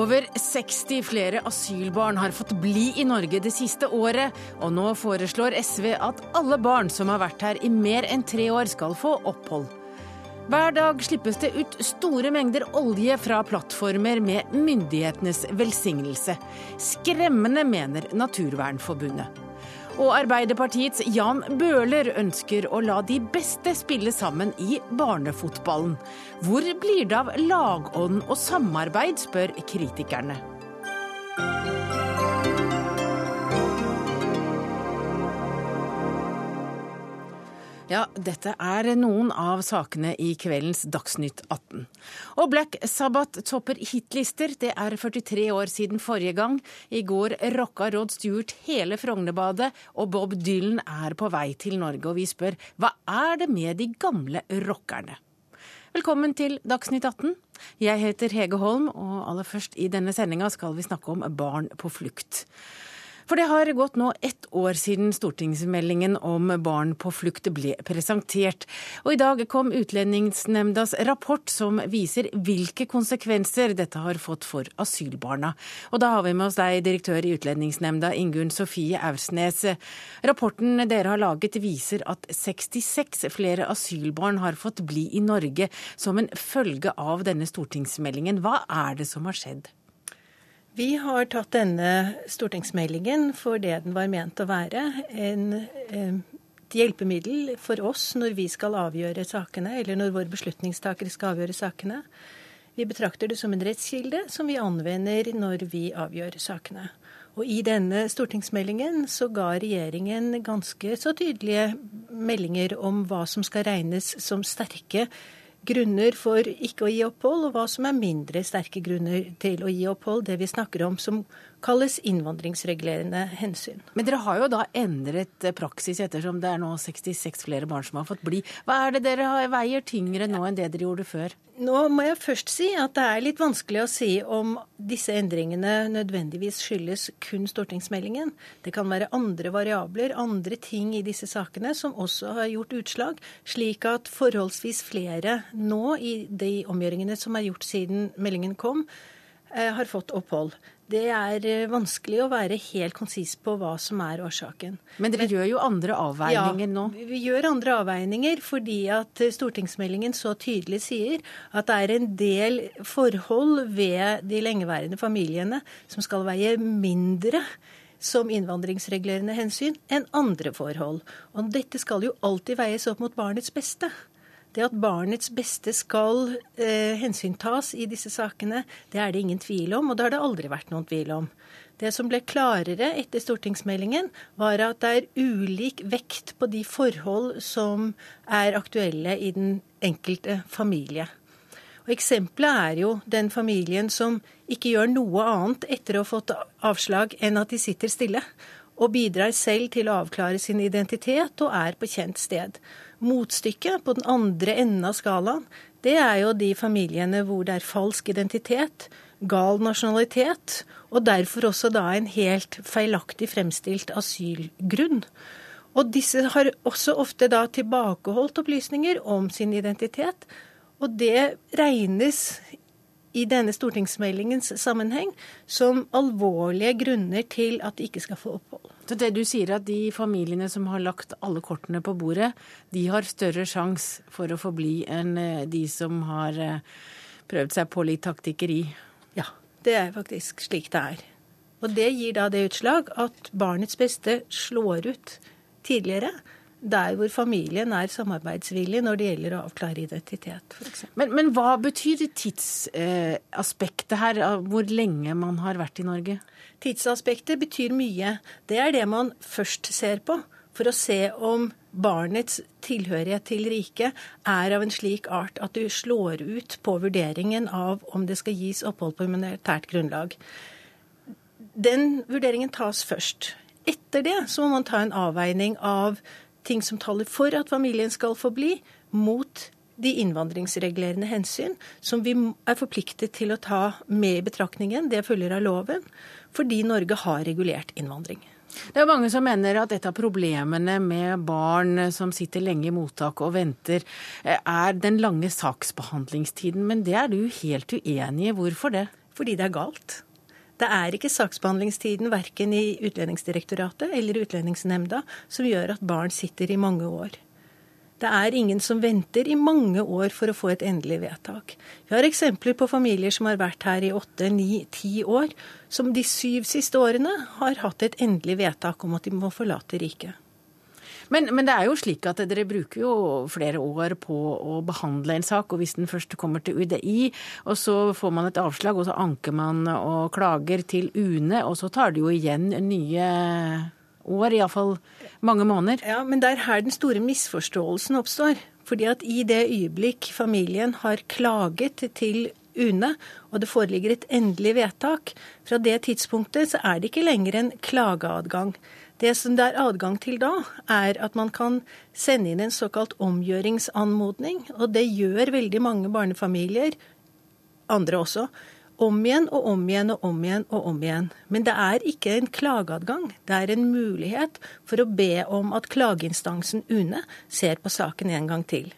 Over 60 flere asylbarn har fått bli i Norge det siste året, og nå foreslår SV at alle barn som har vært her i mer enn tre år, skal få opphold. Hver dag slippes det ut store mengder olje fra plattformer med myndighetenes velsignelse. Skremmende, mener Naturvernforbundet. Og Arbeiderpartiets Jan Bøhler ønsker å la de beste spille sammen i barnefotballen. Hvor blir det av lagånd og samarbeid, spør kritikerne. Ja, dette er noen av sakene i kveldens Dagsnytt 18. Og Black Sabbath topper hitlister. Det er 43 år siden forrige gang. I går rocka Rod Stewart hele Frognerbadet, og Bob Dylan er på vei til Norge. Og vi spør hva er det med de gamle rockerne? Velkommen til Dagsnytt 18. Jeg heter Hege Holm, og aller først i denne sendinga skal vi snakke om barn på flukt. For det har gått nå ett år siden stortingsmeldingen om barn på flukt ble presentert. Og i dag kom Utlendingsnemndas rapport som viser hvilke konsekvenser dette har fått for asylbarna. Og da har vi med oss deg, direktør i Utlendingsnemnda, Ingunn Sofie Aursnes. Rapporten dere har laget viser at 66 flere asylbarn har fått bli i Norge som en følge av denne stortingsmeldingen. Hva er det som har skjedd? Vi har tatt denne stortingsmeldingen for det den var ment å være. En, et hjelpemiddel for oss når vi skal avgjøre sakene, eller når våre beslutningstakere skal avgjøre sakene. Vi betrakter det som en rettskilde som vi anvender når vi avgjør sakene. Og I denne stortingsmeldingen så ga regjeringen ganske så tydelige meldinger om hva som skal regnes som sterke grunner for ikke å gi opphold, og hva som er mindre sterke grunner til å gi opphold. Det vi snakker om som kalles innvandringsregulerende hensyn. Men dere har jo da endret praksis ettersom det er nå 66 flere barn som har fått bli. Hva er det dere veier tyngre nå enn det dere gjorde før? Nå må jeg først si at det er litt vanskelig å si om disse endringene nødvendigvis skyldes kun stortingsmeldingen. Det kan være andre variabler, andre ting i disse sakene som også har gjort utslag, slik at forholdsvis flere nå i de omgjøringene som er gjort siden meldingen kom, eh, har fått opphold. Det er eh, vanskelig å være helt konsis på hva som er årsaken. Men dere gjør jo andre avveininger ja, nå? Vi gjør andre avveininger fordi at eh, stortingsmeldingen så tydelig sier at det er en del forhold ved de lengeværende familiene som skal veie mindre som innvandringsregulerende hensyn enn andre forhold. Og dette skal jo alltid veies opp mot barnets beste. Det at barnets beste skal eh, hensyntas i disse sakene, det er det ingen tvil om, og det har det aldri vært noen tvil om. Det som ble klarere etter stortingsmeldingen, var at det er ulik vekt på de forhold som er aktuelle i den enkelte familie. Og Eksempelet er jo den familien som ikke gjør noe annet etter å ha fått avslag enn at de sitter stille, og bidrar selv til å avklare sin identitet og er på kjent sted. Motstykket på den andre enden av skalaen, det er jo de familiene hvor det er falsk identitet, gal nasjonalitet, og derfor også da en helt feilaktig fremstilt asylgrunn. Og disse har også ofte da tilbakeholdt opplysninger om sin identitet. Og det regnes i denne stortingsmeldingens sammenheng som alvorlige grunner til at de ikke skal få opphold. Så det du sier at de familiene som har lagt alle kortene på bordet, de har større sjanse for å få bli enn eh, de som har eh, prøvd seg på litt taktikkeri? Ja, det er faktisk slik det er. Og det gir da det utslag at barnets beste slår ut tidligere der hvor familien er samarbeidsvillig når det gjelder å avklare identitet, for Men, men hva betyr tidsaspektet eh, her, hvor lenge man har vært i Norge? Tidsaspektet betyr mye. Det er det man først ser på for å se om barnets tilhørighet til riket er av en slik art at du slår ut på vurderingen av om det skal gis opphold på humanitært grunnlag. Den vurderingen tas først. Etter det så må man ta en avveining av ting som taler for at familien skal få bli, mot de innvandringsregulerende hensyn som vi er forpliktet til å ta med i betraktningen. Det følger av loven, fordi Norge har regulert innvandring. Det er mange som mener at et av problemene med barn som sitter lenge i mottak og venter, er den lange saksbehandlingstiden. Men det er du helt uenig i. Hvorfor det? fordi det er galt. Det er ikke saksbehandlingstiden verken i Utlendingsdirektoratet eller Utlendingsnemnda som gjør at barn sitter i mange år. Det er ingen som venter i mange år for å få et endelig vedtak. Vi har eksempler på familier som har vært her i åtte, ni, ti år, som de syv siste årene har hatt et endelig vedtak om at de må forlate riket. Men, men, det er jo slik at dere bruker jo flere år på å behandle en sak, og hvis den først kommer til UDI, og så får man et avslag, og så anker man og klager til UNE, og så tar det jo igjen nye år, iallfall mange måneder. Ja, men det er her den store misforståelsen oppstår. Fordi at i det øyeblikk familien har klaget til UNE, og det foreligger et endelig vedtak, fra det tidspunktet så er det ikke lenger en klageadgang. Det som det er adgang til da, er at man kan sende inn en såkalt omgjøringsanmodning. Og det gjør veldig mange barnefamilier, andre også, om igjen og om igjen og om igjen og om igjen. Men det er ikke en klageadgang. Det er en mulighet for å be om at klageinstansen UNE ser på saken en gang til.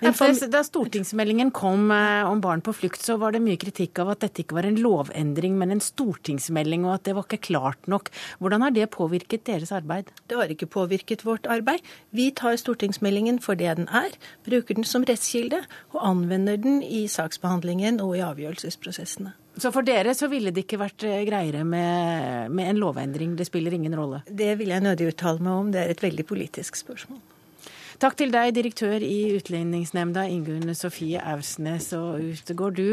Da stortingsmeldingen kom eh, om barn på flukt, så var det mye kritikk av at dette ikke var en lovendring, men en stortingsmelding, og at det var ikke klart nok. Hvordan har det påvirket deres arbeid? Det har ikke påvirket vårt arbeid. Vi tar stortingsmeldingen for det den er, bruker den som rettskilde og anvender den i saksbehandlingen og i avgjørelsesprosessene. Så for dere så ville det ikke vært eh, greiere med, med en lovendring? Det spiller ingen rolle? Det vil jeg nødig uttale meg om. Det er et veldig politisk spørsmål. Takk til deg, direktør i Utlendingsnemnda, Ingunn Sofie Aursnes. Og ut går du.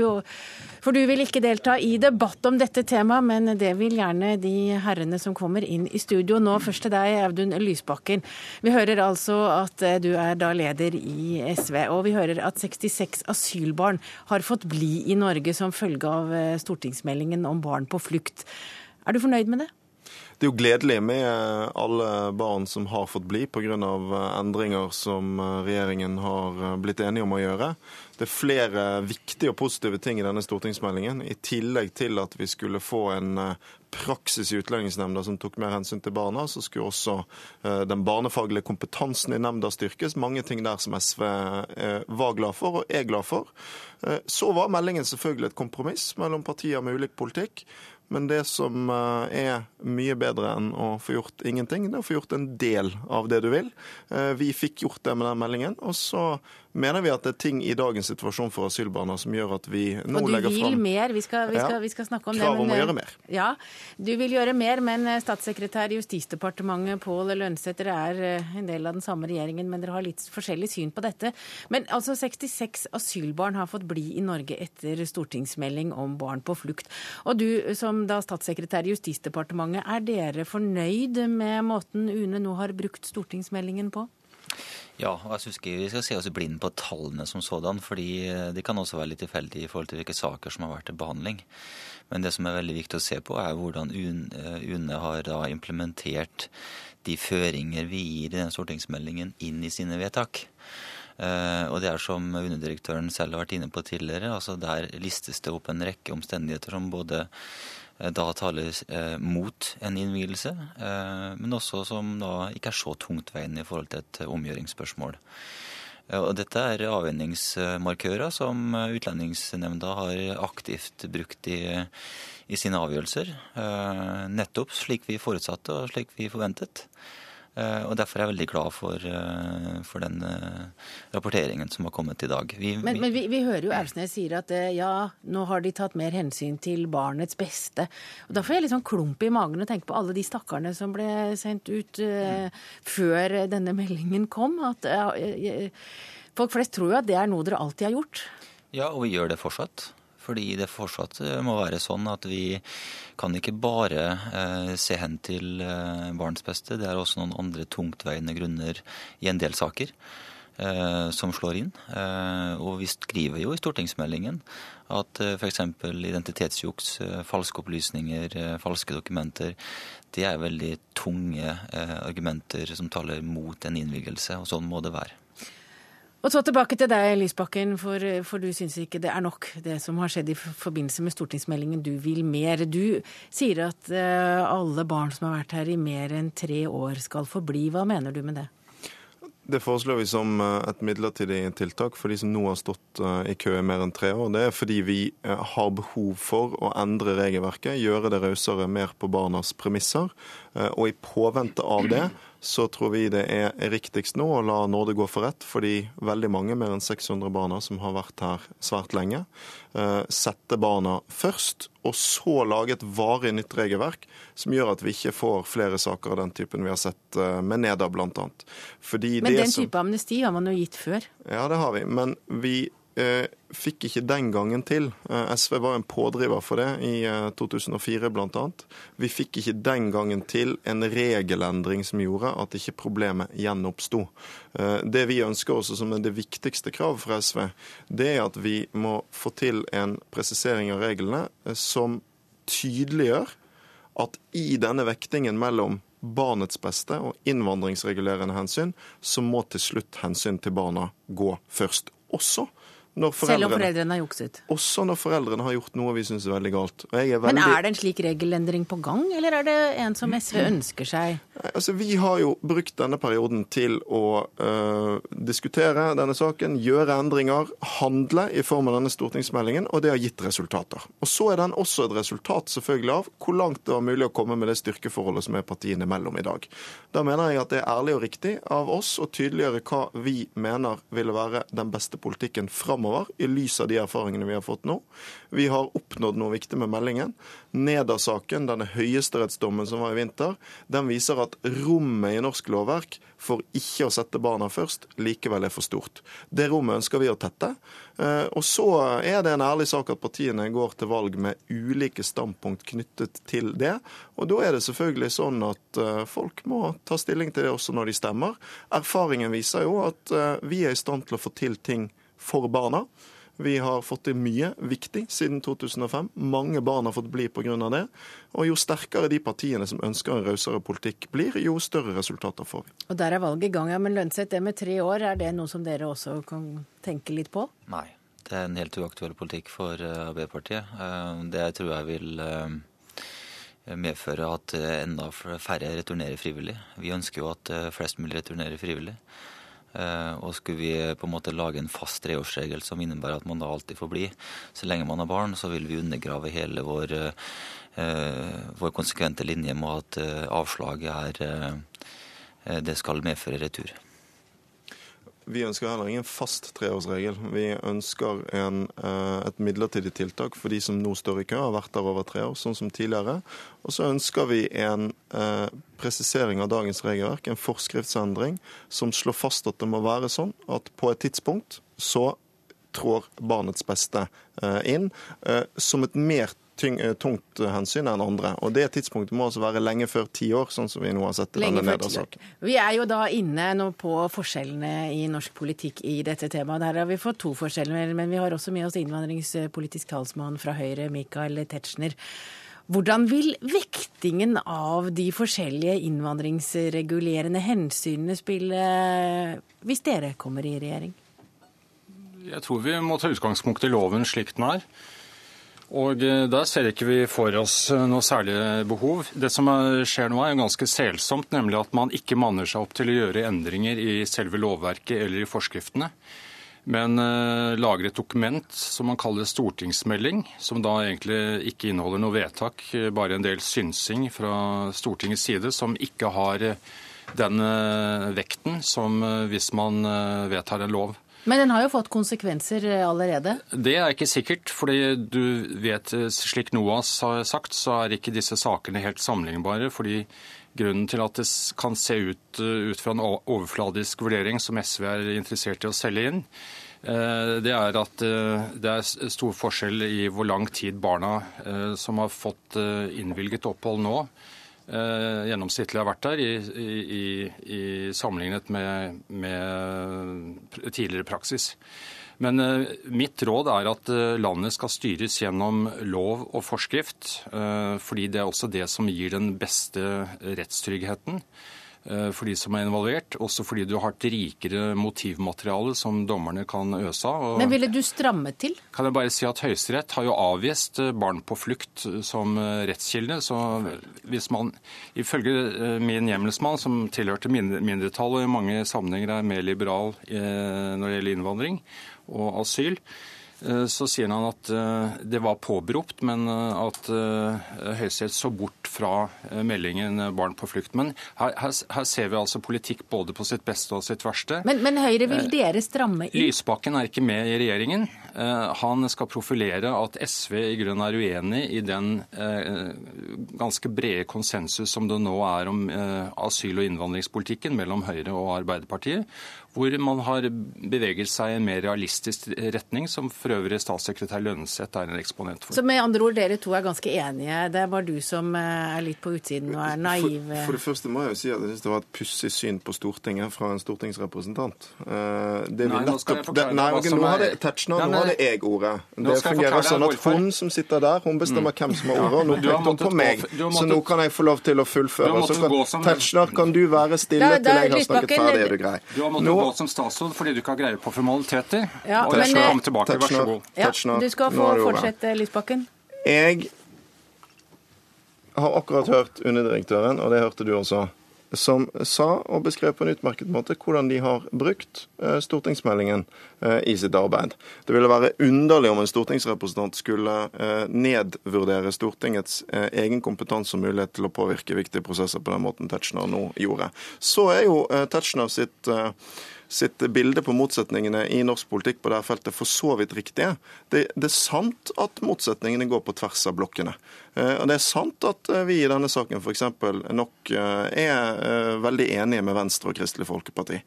For du vil ikke delta i debatt om dette temaet, men det vil gjerne de herrene som kommer inn i studio. Nå først til deg, Audun Lysbakken. Vi hører altså at du er da leder i SV, og vi hører at 66 asylbarn har fått bli i Norge som følge av eh, stortingsmeldingen om barn på flukt. Er du fornøyd med det? Det er jo gledelig med alle barn som har fått bli pga. endringer som regjeringen har blitt enige om å gjøre. Det er flere viktige og positive ting i denne stortingsmeldingen. I tillegg til at vi skulle få en praksis i Utlendingsnemnda som tok mer hensyn til barna, så skulle også eh, den barnefaglige kompetansen i nemnda styrkes. Mange ting der som SV eh, var glad for, og er glad for. Eh, så var meldingen selvfølgelig et kompromiss mellom partier med ulik politikk. Men det som eh, er mye bedre enn å få gjort ingenting, det er å få gjort en del av det du vil. Eh, vi fikk gjort det med den meldingen. Og så mener vi at det er ting i dagens situasjon for asylbarna som gjør at vi nå legger fram Og du vil mer, vi skal, vi, skal, vi skal, snakke om det. Krav om å gjøre mer. Ja, du vil gjøre mer, men eh, statssekretær i Justisdepartementet Pål Lønsæter er eh, en del av den samme regjeringen, men dere har litt forskjellig syn på dette. Men altså 66 asylbarn har fått bli i Norge etter stortingsmelding om barn på flukt. Og du som da statssekretær i Justisdepartementet, er dere fornøyd med måten UNE nå har brukt stortingsmeldingen på? Ja, og jeg syns ikke vi skal se oss blind på tallene som sådan, fordi de det kan også være litt tilfeldige i forhold til hvilke saker som har vært til behandling. Men det som er veldig viktig å se på, er hvordan UNE har da implementert de føringer vi gir i den stortingsmeldingen, inn i sine vedtak. Eh, og det er som UNE-direktøren selv har vært inne på tidligere, altså der listes det opp en rekke omstendigheter som både Eh, da taler eh, mot en innvielse, eh, men også som da ikke er så tungtveiende i forhold til et omgjøringsspørsmål. Og dette er avveiningsmarkører som Utlendingsnemnda har aktivt brukt i, i sine avgjørelser. Nettopp slik vi forutsatte og slik vi forventet. Eh, og Derfor er jeg veldig glad for, eh, for den eh, rapporteringen som har kommet i dag. Vi, men, men vi, vi, hører jo Ausnes sier at ja, nå har de tatt mer hensyn til barnets beste. Og Da får jeg litt sånn klump i magen og tenker på alle de stakkarene som ble sendt ut uh, før denne meldingen kom. At uh, Folk flest tror jo at det er noe dere alltid har gjort. Ja, og vi gjør det fortsatt. Fordi det fortsatt eh, må være sånn at vi kan ikke bare eh, se hen til eh, barns beste. Det er også noen andre tungtveiende grunner i en del saker eh, som slår inn. Eh, og vi skriver jo i stortingsmeldingen at eh, f.eks. identitetsjuks, eh, falske opplysninger, falske dokumenter, det er veldig tunge argumenter som taler mot en innvilgelse, og sånn må det være. Og så tilbake til deg, Lysbakken, for, for, du syns ikke det er nok det som har skjedd i forbindelse med stortingsmeldingen. Du vil mer. Du sier at uh, alle barn som har vært her i mer enn tre år skal få bli. Hva mener du med det? Det foreslår vi som eh, et midlertidig tiltak for de som nå har stått eh, i kø i mer enn tre år. Det er fordi vi eh, har behov for å endre regelverket, gjøre det rausere mer på barnas premisser. Og i påvente av det så tror vi det er riktigst nå å la nåde gå for rett, fordi veldig mange, mer enn 600 barna som har vært her svært lenge, sette barna først, og så lage et varig nytt regelverk som gjør at vi ikke får flere saker av den typen vi har sett med Neda, bl.a. Men den type amnesti har man jo gitt før? Ja, det har vi. Men vi eh, fikk ikke den gangen til. Eh, SV var en pådriver for det i eh, 2004 bl.a. Vi fikk ikke den gangen til en regelendring som gjorde at ikke problemet gjenoppsto. Eh, det vi ønsker også som det viktigste kravet fra SV, det er at vi må få til en presisering av reglene eh, som tydeliggjør at i denne vektingen mellom barnets beste og innvandringsregulerende hensyn, så må til slutt hensyn til barna gå først. Også selv om foreldrene har jukset? Også når foreldrene har gjort noe vi syns er veldig galt. Er veldig... Men er det en slik regelendring på gang, eller er det en som SV ønsker seg? Altså, Vi har jo brukt denne perioden til å uh, diskutere denne saken, gjøre endringer, handle i form av denne stortingsmeldingen, og det har gitt resultater. Og Så er den også et resultat selvfølgelig av hvor langt det var mulig å komme med det styrkeforholdet som er partiene mellom i dag. Da mener jeg at det er ærlig og riktig av oss å tydeliggjøre hva vi mener ville være den beste politikken framover framover, i lys av de erfaringene vi har fått nå. Vi har oppnådd noe viktig med meldingen. Neda-saken, denne høyesterettsdommen som var i vinter, den viser at rommet i norsk lovverk for ikke å sette barna først, likevel er for stort. Det rommet ønsker vi å tette. Eh, og så er det en ærlig sak at partiene går til valg med ulike standpunkt knyttet til det. Og da er det selvfølgelig sånn at eh, folk må ta stilling til det også når de stemmer. Erfaringen viser jo at eh, vi er i stand til å få til ting for barna. Vi har fått til mye viktig siden 2005. Mange barn har fått bli pga. det. Og jo sterkere de partiene som ønsker en rausere politikk blir, jo større resultater får vi. Og der er valget i gang. Ja, Men Lønseth, det med tre år, er det noe som dere også kan tenke litt på? Nei. Det er en helt uaktuell politikk for eh, Arbeiderpartiet. Eh, det tror jeg vil eh, medføre at enda færre returnerer frivillig. Vi ønsker jo at flest mulig returnerer frivillig. Eh, og skulle vi på en måte lage en fast treårsregel som innebærer at man da alltid får bli så lenge man har barn, så vil vi undergrave hele vår, eh, vår konsekvente linje med at eh, avslaget er det skal medføre retur. Vi ønsker heller ingen fast treårsregel. Vi ønsker en, eh, et midlertidig tiltak for de som nå står i kø, og har vært der over tre år, sånn som tidligere. Og så ønsker vi en eh, presisering av dagens regelverk, en forskriftsendring, som slår fast at det må være sånn at på et tidspunkt så trår barnets beste eh, inn som et mer tyng, eh, tungt hensyn enn andre. Og Det tidspunktet må altså være lenge før ti år, sånn som vi nå har sett i lenge denne nedersaken. Vi er jo da inne nå på forskjellene i norsk politikk i dette temaet. Der har vi fått to forskjeller, men vi har også med oss innvandringspolitisk talsmann fra Høyre, Michael Tetzschner. Hvordan vil vektingen av de forskjellige innvandringsregulerende hensynene spille hvis dere kommer i regjering? Jeg tror vi må ta utgangspunkt i loven slik den er. Og eh, Der ser ikke vi for oss eh, noe særlig behov. Det som skjer nå er ganske selsomt, nemlig at man ikke manner seg opp til å gjøre endringer i selve lovverket eller i forskriftene, men uh, lager et dokument som man kaller stortingsmelding, som da egentlig ikke inneholder noe vedtak, bare en del synsing fra Stortingets side, som ikke har den vekten som hvis man vedtar en lov. Men den har jo fått konsekvenser eh, allerede? Det er ikke sikkert. fordi du vet, eh, slik NOAS har sagt, så er ikke disse sakene helt sammenlignbare. fordi grunnen til at det kan se ut eh, ut fra en overfladisk vurdering som SV er interessert i å selge inn, det er at det er stor forskjell i hvor lang tid barna som har fått innvilget opphold nå, eh, gjennomsnittlig har vært der, i, i, i sammenlignet med, med, tidligere praksis. Men eh, mitt råd er at eh, landet skal styres gjennom lov og forskrift, eh, fordi det er også det som gir den beste rettstryggheten. Eh, for de som er involvert. Også fordi du har et rikere motivmateriale som dommerne kan øse av. Men ville du strammet til? Kan jeg bare si at Høyesterett har jo avvist eh, barn på flukt eh, som rettskilde. Så hvis man, ifølge min hjemmelsmann, som tilhørte mindretallet og i mange sammenhenger er mer liberal når det gjelder innvandring og asyl, så sier han at eh, det var påberopt, men eh, at Høyesterett så bort fra meldingen 'Barn på flukt'. Men her, her, her, ser vi altså politikk både på sitt beste og sitt verste. Men, men Høyre vil dere stramme inn? Lysbakken er ikke med i regjeringen. Han skal profilere at SV i grunnen er uenig i den ganske brede konsensus som det nå er om asyl- og innvandringspolitikken mellom Høyre og Arbeiderpartiet hvor man har beveget seg i en mer realistisk retning, som for øvrig statssekretær Lønneseth er en eksponent for. Så med andre ord, dere to er ganske enige. Det er bare du som eh, er litt på utsiden og er naiv. For, for det første må jeg jo si at jeg syns det var et pussig syn på Stortinget fra en stortingsrepresentant. Eh, det nei, nå skal jeg forklare nei, okay, nå hadde Tetzschner, nå hadde jeg ordet. Det fungerer sånn at hun som sitter der, hun bestemmer mm. hvem som har ordet. Nå pekte hun på meg, så nå kan jeg få lov til å fullføre. Så kan, Tetzschner, kan du være stille til jeg har snakket ferdig, er du grei. Nå gå som statsråd fordi du ikke har greie på formaliteter. Ja, og men, komme tilbake, vær så god. Ja, du skal få fortsette, Lysbakken. Jeg har akkurat hørt underdirektøren, og det hørte du også, som sa og beskrev på en utmerket måte hvordan de har brukt eh, stortingsmeldingen eh, i sitt arbeid. Det ville være underlig om en stortingsrepresentant skulle eh, nedvurdere Stortingets egen kompetanse og mulighet til å påvirke viktige prosesser på den måten Tetzschner nå gjorde. Så er jo Tetzschner sitt sitt bilde på motsetningene i norsk politikk på dette feltet for så vidt riktige. Det, det er sant at motsetningene går på tvers av blokkene. Eh, og Det er sant at eh, vi i denne saken f.eks. nok eh, er veldig enige med Venstre og Kristelig Folkeparti.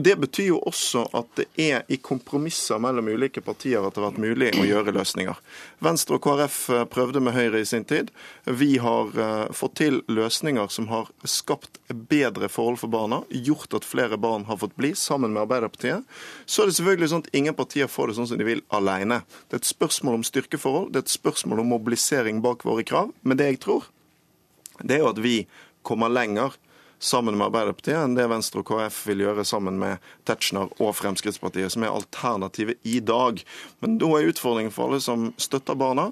Det betyr jo også at det er i kompromisser mellom ulike partier at det har vært mulig å gjøre løsninger. Venstre og KrF prøvde med Høyre i sin tid. Vi har fått til løsninger som har skapt bedre forhold for barna, gjort at flere barn har fått bli, sammen med Arbeiderpartiet. Så er det selvfølgelig sånn at ingen partier får det sånn som de vil alene. Det er et spørsmål om styrkeforhold, det er et spørsmål om mobilisering bak våre krav. Men det jeg tror, det er jo at vi kommer lenger sammen med Arbeiderpartiet enn det Venstre og KrF vil gjøre sammen med Tetzschner og Fremskrittspartiet, som er alternativet i dag. Men da er utfordringen for alle som støtter barna,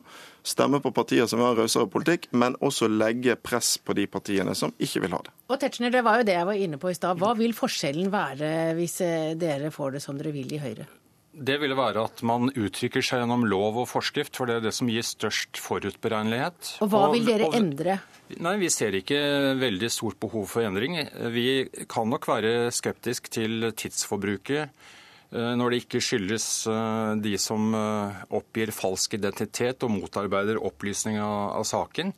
stemme på partier som har rausere politikk, men også legge press på de partiene som ikke vil ha det. Og Tetzschner, det var jo det jeg var inne på i stad. Hva vil forskjellen være hvis eh, dere får det som dere vil i Høyre? Det ville være at man uttrykker seg gjennom lov og forskrift, for det er det som gir størst forutberegnelighet. Og hva vil dere og, endre? Nei, Vi ser ikke veldig stort behov for endring. Vi kan nok være skeptisk til tidsforbruket når det ikke skyldes eh, de som eh, oppgir falsk identitet og motarbeider opplysning av, saken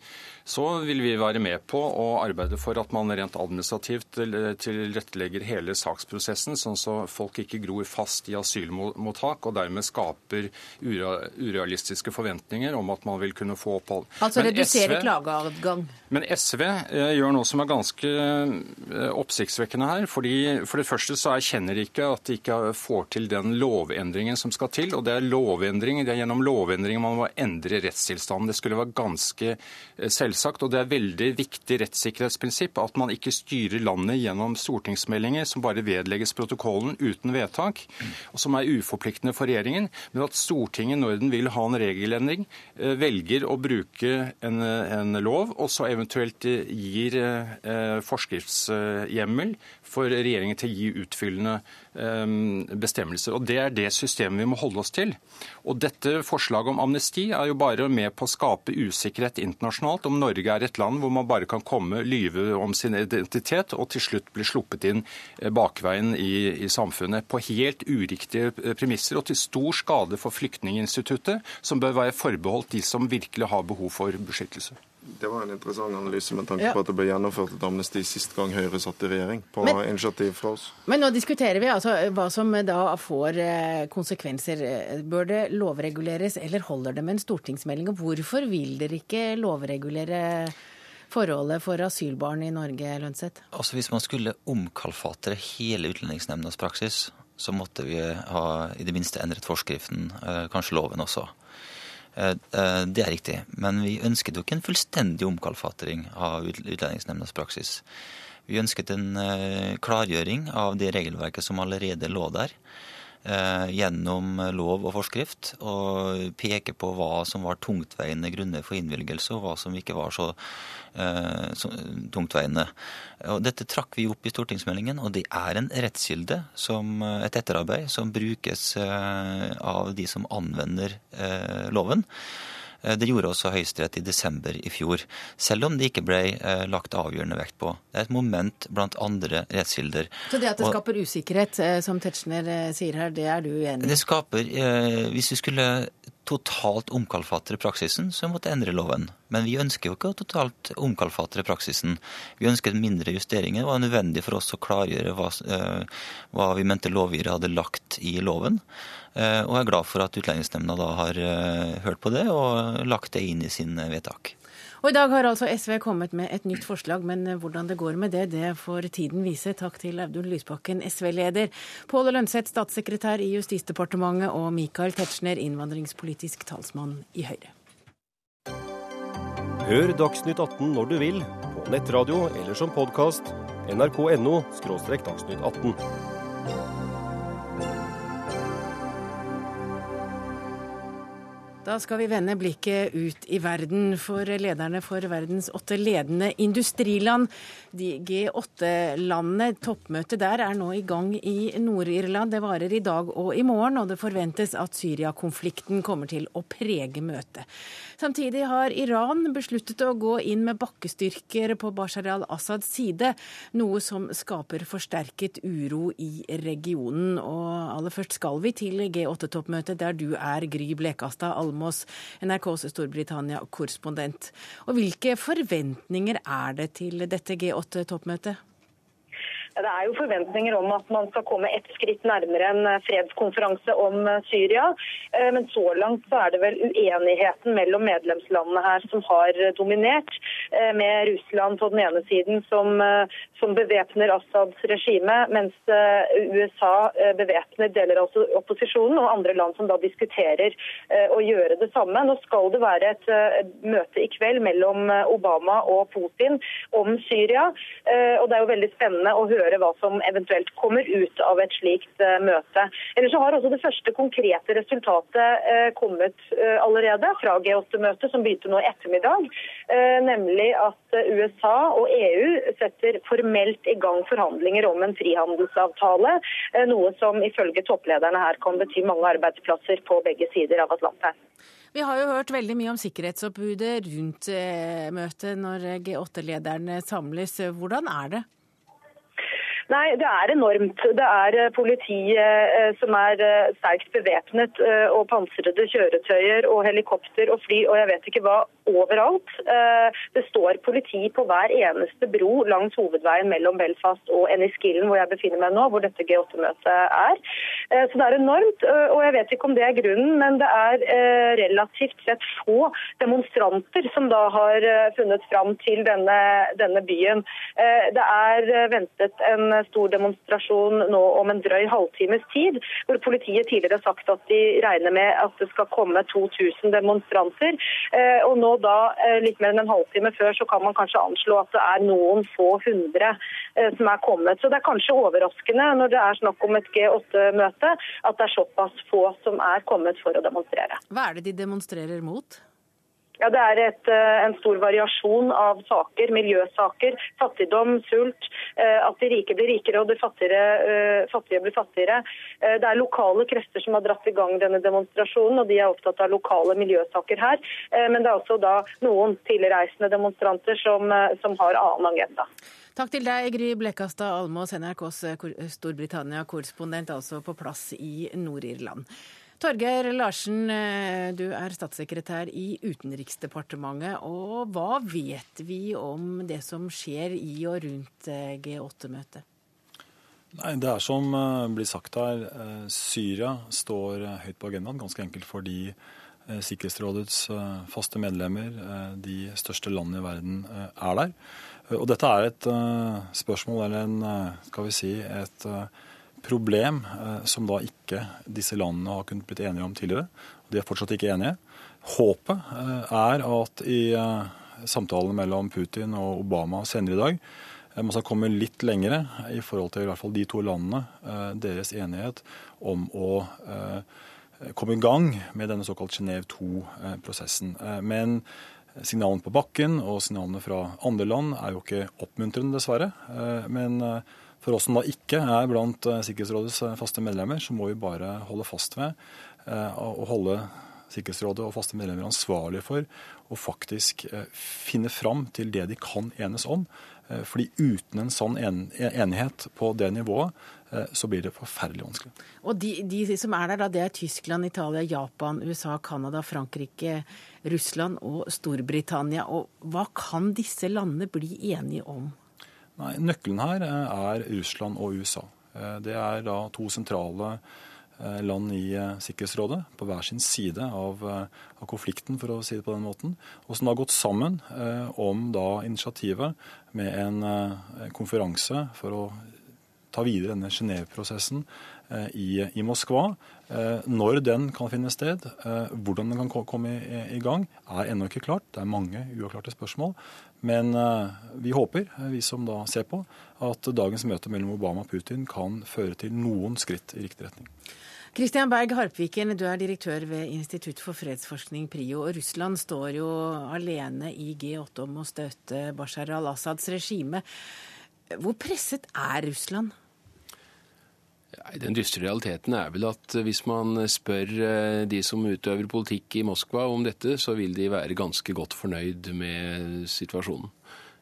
så vil vi være med på å arbeide for at man rent administrativt tilrettelegger hele saksprosessen, sånn så folk ikke gror fast i asylmottak og dermed skaper urealistiske forventninger om at man vil kunne få opphold. Altså redusere klageadgang? Men SV eh, gjør noe som er ganske eh, oppsiktsvekkende her. fordi For det første så erkjenner de ikke at de ikke får til den lovendringen som skal til. Og det er lovendring, det er gjennom lovendringen man må endre rettstilstanden. Det skulle være ganske eh, selvsagt selvsagt, og det er veldig viktig rettssikkerhetsprinsipp at man ikke styrer landet gjennom stortingsmeldinger som bare vedlegges protokollen uten vedtak, og som er uforpliktende for regjeringen, men at Stortinget, når den vil ha en regelendring, eh, velger å bruke en, en lov, og så eventuelt eh, gir eh, forskriftshjemmel for regjeringen til å gi utfyllende bestemmelser. Og Det er det systemet vi må holde oss til. Og Dette forslaget om amnesti er jo bare med på å skape usikkerhet internasjonalt om Norge er et land hvor man bare kan komme, lyve om sin identitet og til slutt bli sluppet inn eh, bakveien i, i samfunnet på helt uriktige eh, premisser og til stor skade for Flyktninginstituttet, som bør være forbeholdt de som virkelig har behov for beskyttelse. Det var en interessant analyse med tanke ja. på at det ble gjennomført et amnesti sist gang Høyre satt i regjering, på men, initiativ fra oss. Men nå diskuterer vi altså hva som da får eh, konsekvenser. Bør det lovreguleres, eller holder det med en stortingsmelding? Og hvorfor vil dere ikke lovregulere forholdet for asylbarn i Norge, Lønseth? Altså Hvis man skulle omkalfatre hele Utlendingsnemndas praksis, så måtte vi ha i det minste endret forskriften, eh, kanskje loven også. Eh, eh, det er riktig. Men vi ønsket jo ikke en fullstendig omkalfatring av Utlendingsnemndas praksis. Vi ønsket en klargjøring av det regelverket som allerede lå der. Gjennom lov og forskrift, og peke på hva som var tungtveiende grunner for innvilgelse, og hva som ikke var så tungtveiende. Og dette trakk vi opp i stortingsmeldingen, og det er en rettskilde, som et etterarbeid, som brukes av de som anvender loven. Eh, det gjorde også Høyesterett i desember i fjor, selv om det ikke ble eh, lagt avgjørende vekt på. Det er et moment blant andre rettskilder. Så det at det skaper usikkerhet, eh, som Tetzschner sier her, det er du uenig i? Det skaper Hvis vi skulle totalt omkalfatre praksisen, så måtte endre loven. Men vi ønsker jo ikke å totalt omkalfatre praksisen. Vi ønsker mindre justeringer. Det var nødvendig for oss å klargjøre hva, hva vi mente lovgiver hadde lagt i loven. Eh, og er glad for at Utlendingsnemnda da har eh, hørt på det og lagt det inn i sin eh, vedtak. Og I dag har altså SV kommet med et nytt forslag, men hvordan det går med det, det får tiden vise. Takk til Audun Lysbakken, SV-leder, Pål Lønseth, statssekretær i Justisdepartementet, og Michael Tetzschner, innvandringspolitisk talsmann i Høyre. Hør Dagsnytt 18 når du vil, på nettradio eller som podkast. nrk.no – dagsnytt 18. Da skal vi vende blikket ut i verden. For lederne for verdens åtte ledende industriland, de G8-landene, toppmøtet der er nå i gang i Nord-Irland. Det varer i dag og i morgen, og det forventes at Syria-konflikten kommer til å prege møtet. Samtidig har Iran besluttet å gå inn med bakkestyrker på Bashar al-Assads side, noe som skaper forsterket uro i regionen. Og aller først skal vi til G8-toppmøtet, der du er, Gry Blekastad Almås, NRKs Storbritannia-korrespondent. Og hvilke forventninger er det til dette G8-toppmøtet? Det er jo forventninger om at man skal komme ett skritt nærmere en eh, fredskonferanse om eh, Syria. Eh, men så langt så er det vel uenigheten mellom medlemslandene her som har dominert. Med Russland på den ene siden som, som bevæpner Assads regime, mens USA bevæpner deler av opposisjonen, og andre land som da diskuterer å gjøre det samme. Nå skal det være et møte i kveld mellom Obama og Putin om Syria. og Det er jo veldig spennende å høre høre hva som eventuelt kommer ut av et slikt eh, møte. Ellers så har også det første konkrete resultatet eh, kommet eh, allerede fra G8-møtet, som begynte nå i ettermiddag. Nemlig at USA og EU setter formelt i gang forhandlinger om en frihandelsavtale. Noe som ifølge topplederne her kan bety mange arbeidsplasser på begge sider av Atlanteren. Vi har jo hørt veldig mye om sikkerhetsoppbudet rundt møtet når G8-lederne samles. Hvordan er det? Nei, det er enormt. Det er eh, politiet eh, som er eh, sterkt bevæpnet, og pansrede kjøretøyer og helikopter og fly og jeg vet ikke hva overalt. Det står politi på hver eneste bro langs hovedveien mellom Belfast og Enniskillen, hvor jeg befinner meg nå, hvor dette G8-møtet er. Så det er enormt. Og jeg vet ikke om det er grunnen, men det er relativt sett få demonstranter som da har funnet fram til denne, denne byen. Det er ventet en stor demonstrasjon nå om en drøy halvtimes tid, hvor politiet tidligere har sagt at de regner med at det skal komme 2000 demonstranter. Eh, og nå da, eh, litt mer enn en halvtime før, så kan man kanskje anslå at det er noen få hundre eh, som er kommet. Så det er kanskje overraskende når det er snakk om et G8-møte, at det er såpass få som er kommet for å demonstrere. Hva er det de demonstrerer mot? Ja, Det er et, eh, en stor variasjon av saker, miljøsaker, fattigdom, sult. Eh, at de rike blir rikere og de fattigere, eh, fattige blir fattigere. Det er lokale krefter som har dratt i gang denne demonstrasjonen, og de er opptatt av lokale miljøsaker her. Men det er også da noen tilreisende demonstranter som, som har annen agenda. Takk til deg, Gry Blekastad Almås, NRKs Storbritannia-korrespondent, altså på plass i Nord-Irland. Torgeir Larsen, eh, du er statssekretær i Utenriksdepartementet. Og hva vet vi om det som skjer i og rundt eh, G8-møtet? Nei, Det er som eh, blir sagt her, Syria står høyt på agendaen. Ganske enkelt fordi Sikkerhetsrådets faste medlemmer, de største landene i verden, er der. Og dette er et spørsmål, eller en, skal vi si, et problem eh, som da ikke disse landene har kunnet blitt enige om tidligere. De er fortsatt ikke enige. Håpet eh, er at i eh, samtalene mellom Putin og Obama senere i dag, man skal komme litt lengre i forhold til i hvert fall de to landene, deres enighet om å komme i gang med denne såkalt Genéve 2-prosessen. Men signalene på bakken og signalene fra andre land er jo ikke oppmuntrende, dessverre. Men for oss som da ikke er blant Sikkerhetsrådets faste medlemmer, så må vi bare holde fast ved å holde Sikkerhetsrådet og faste medlemmer ansvarlige for å faktisk eh, finne fram til det de kan enes om. Eh, fordi uten en sånn enighet på det nivået, eh, så blir det forferdelig vanskelig. Og de, de som er der, da, det er Tyskland, Italia, Japan, USA, Canada, Frankrike, Russland og Storbritannia. Og hva kan disse landene bli enige om? Nei, Nøkkelen her er Russland og USA. Det er da to sentrale Eh, land i eh, Sikkerhetsrådet på hver sin side av, eh, av, konflikten, for å si det på den måten, og som har gått sammen om da initiativet med en konferanse for å ta videre denne Genéve-prosessen i, i, Moskva. Når den kan finne sted, hvordan den kan komme i, gang, er ennå ikke klart. Det er mange uavklarte spørsmål. Men vi håper, vi som da ser på, at dagens møte mellom Obama og Putin kan føre til noen skritt i riktig retning. Kristian Berg Harpviken, du er direktør ved Institutt for fredsforskning, PRIO. og Russland står jo alene i G8 om å støtte Bashar al-Assads regime. Hvor presset er Russland? Den dystre realiteten er vel at hvis man spør eh, de som utøver politikk i Moskva om dette, så vil de være ganske godt fornøyd med situasjonen.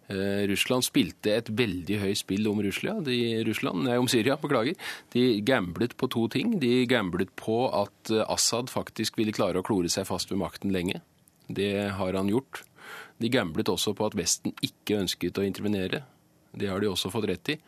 Eh, Russland spilte et veldig høyt spill om Russland, de, Russland, nei, om Syria. beklager. De gamblet på to ting. De gamblet på at eh, Assad faktisk ville klare å klore seg fast ved makten lenge. Det har han gjort. De gamblet også på at Vesten ikke ønsket å intervenere. Det har de også fått rett i.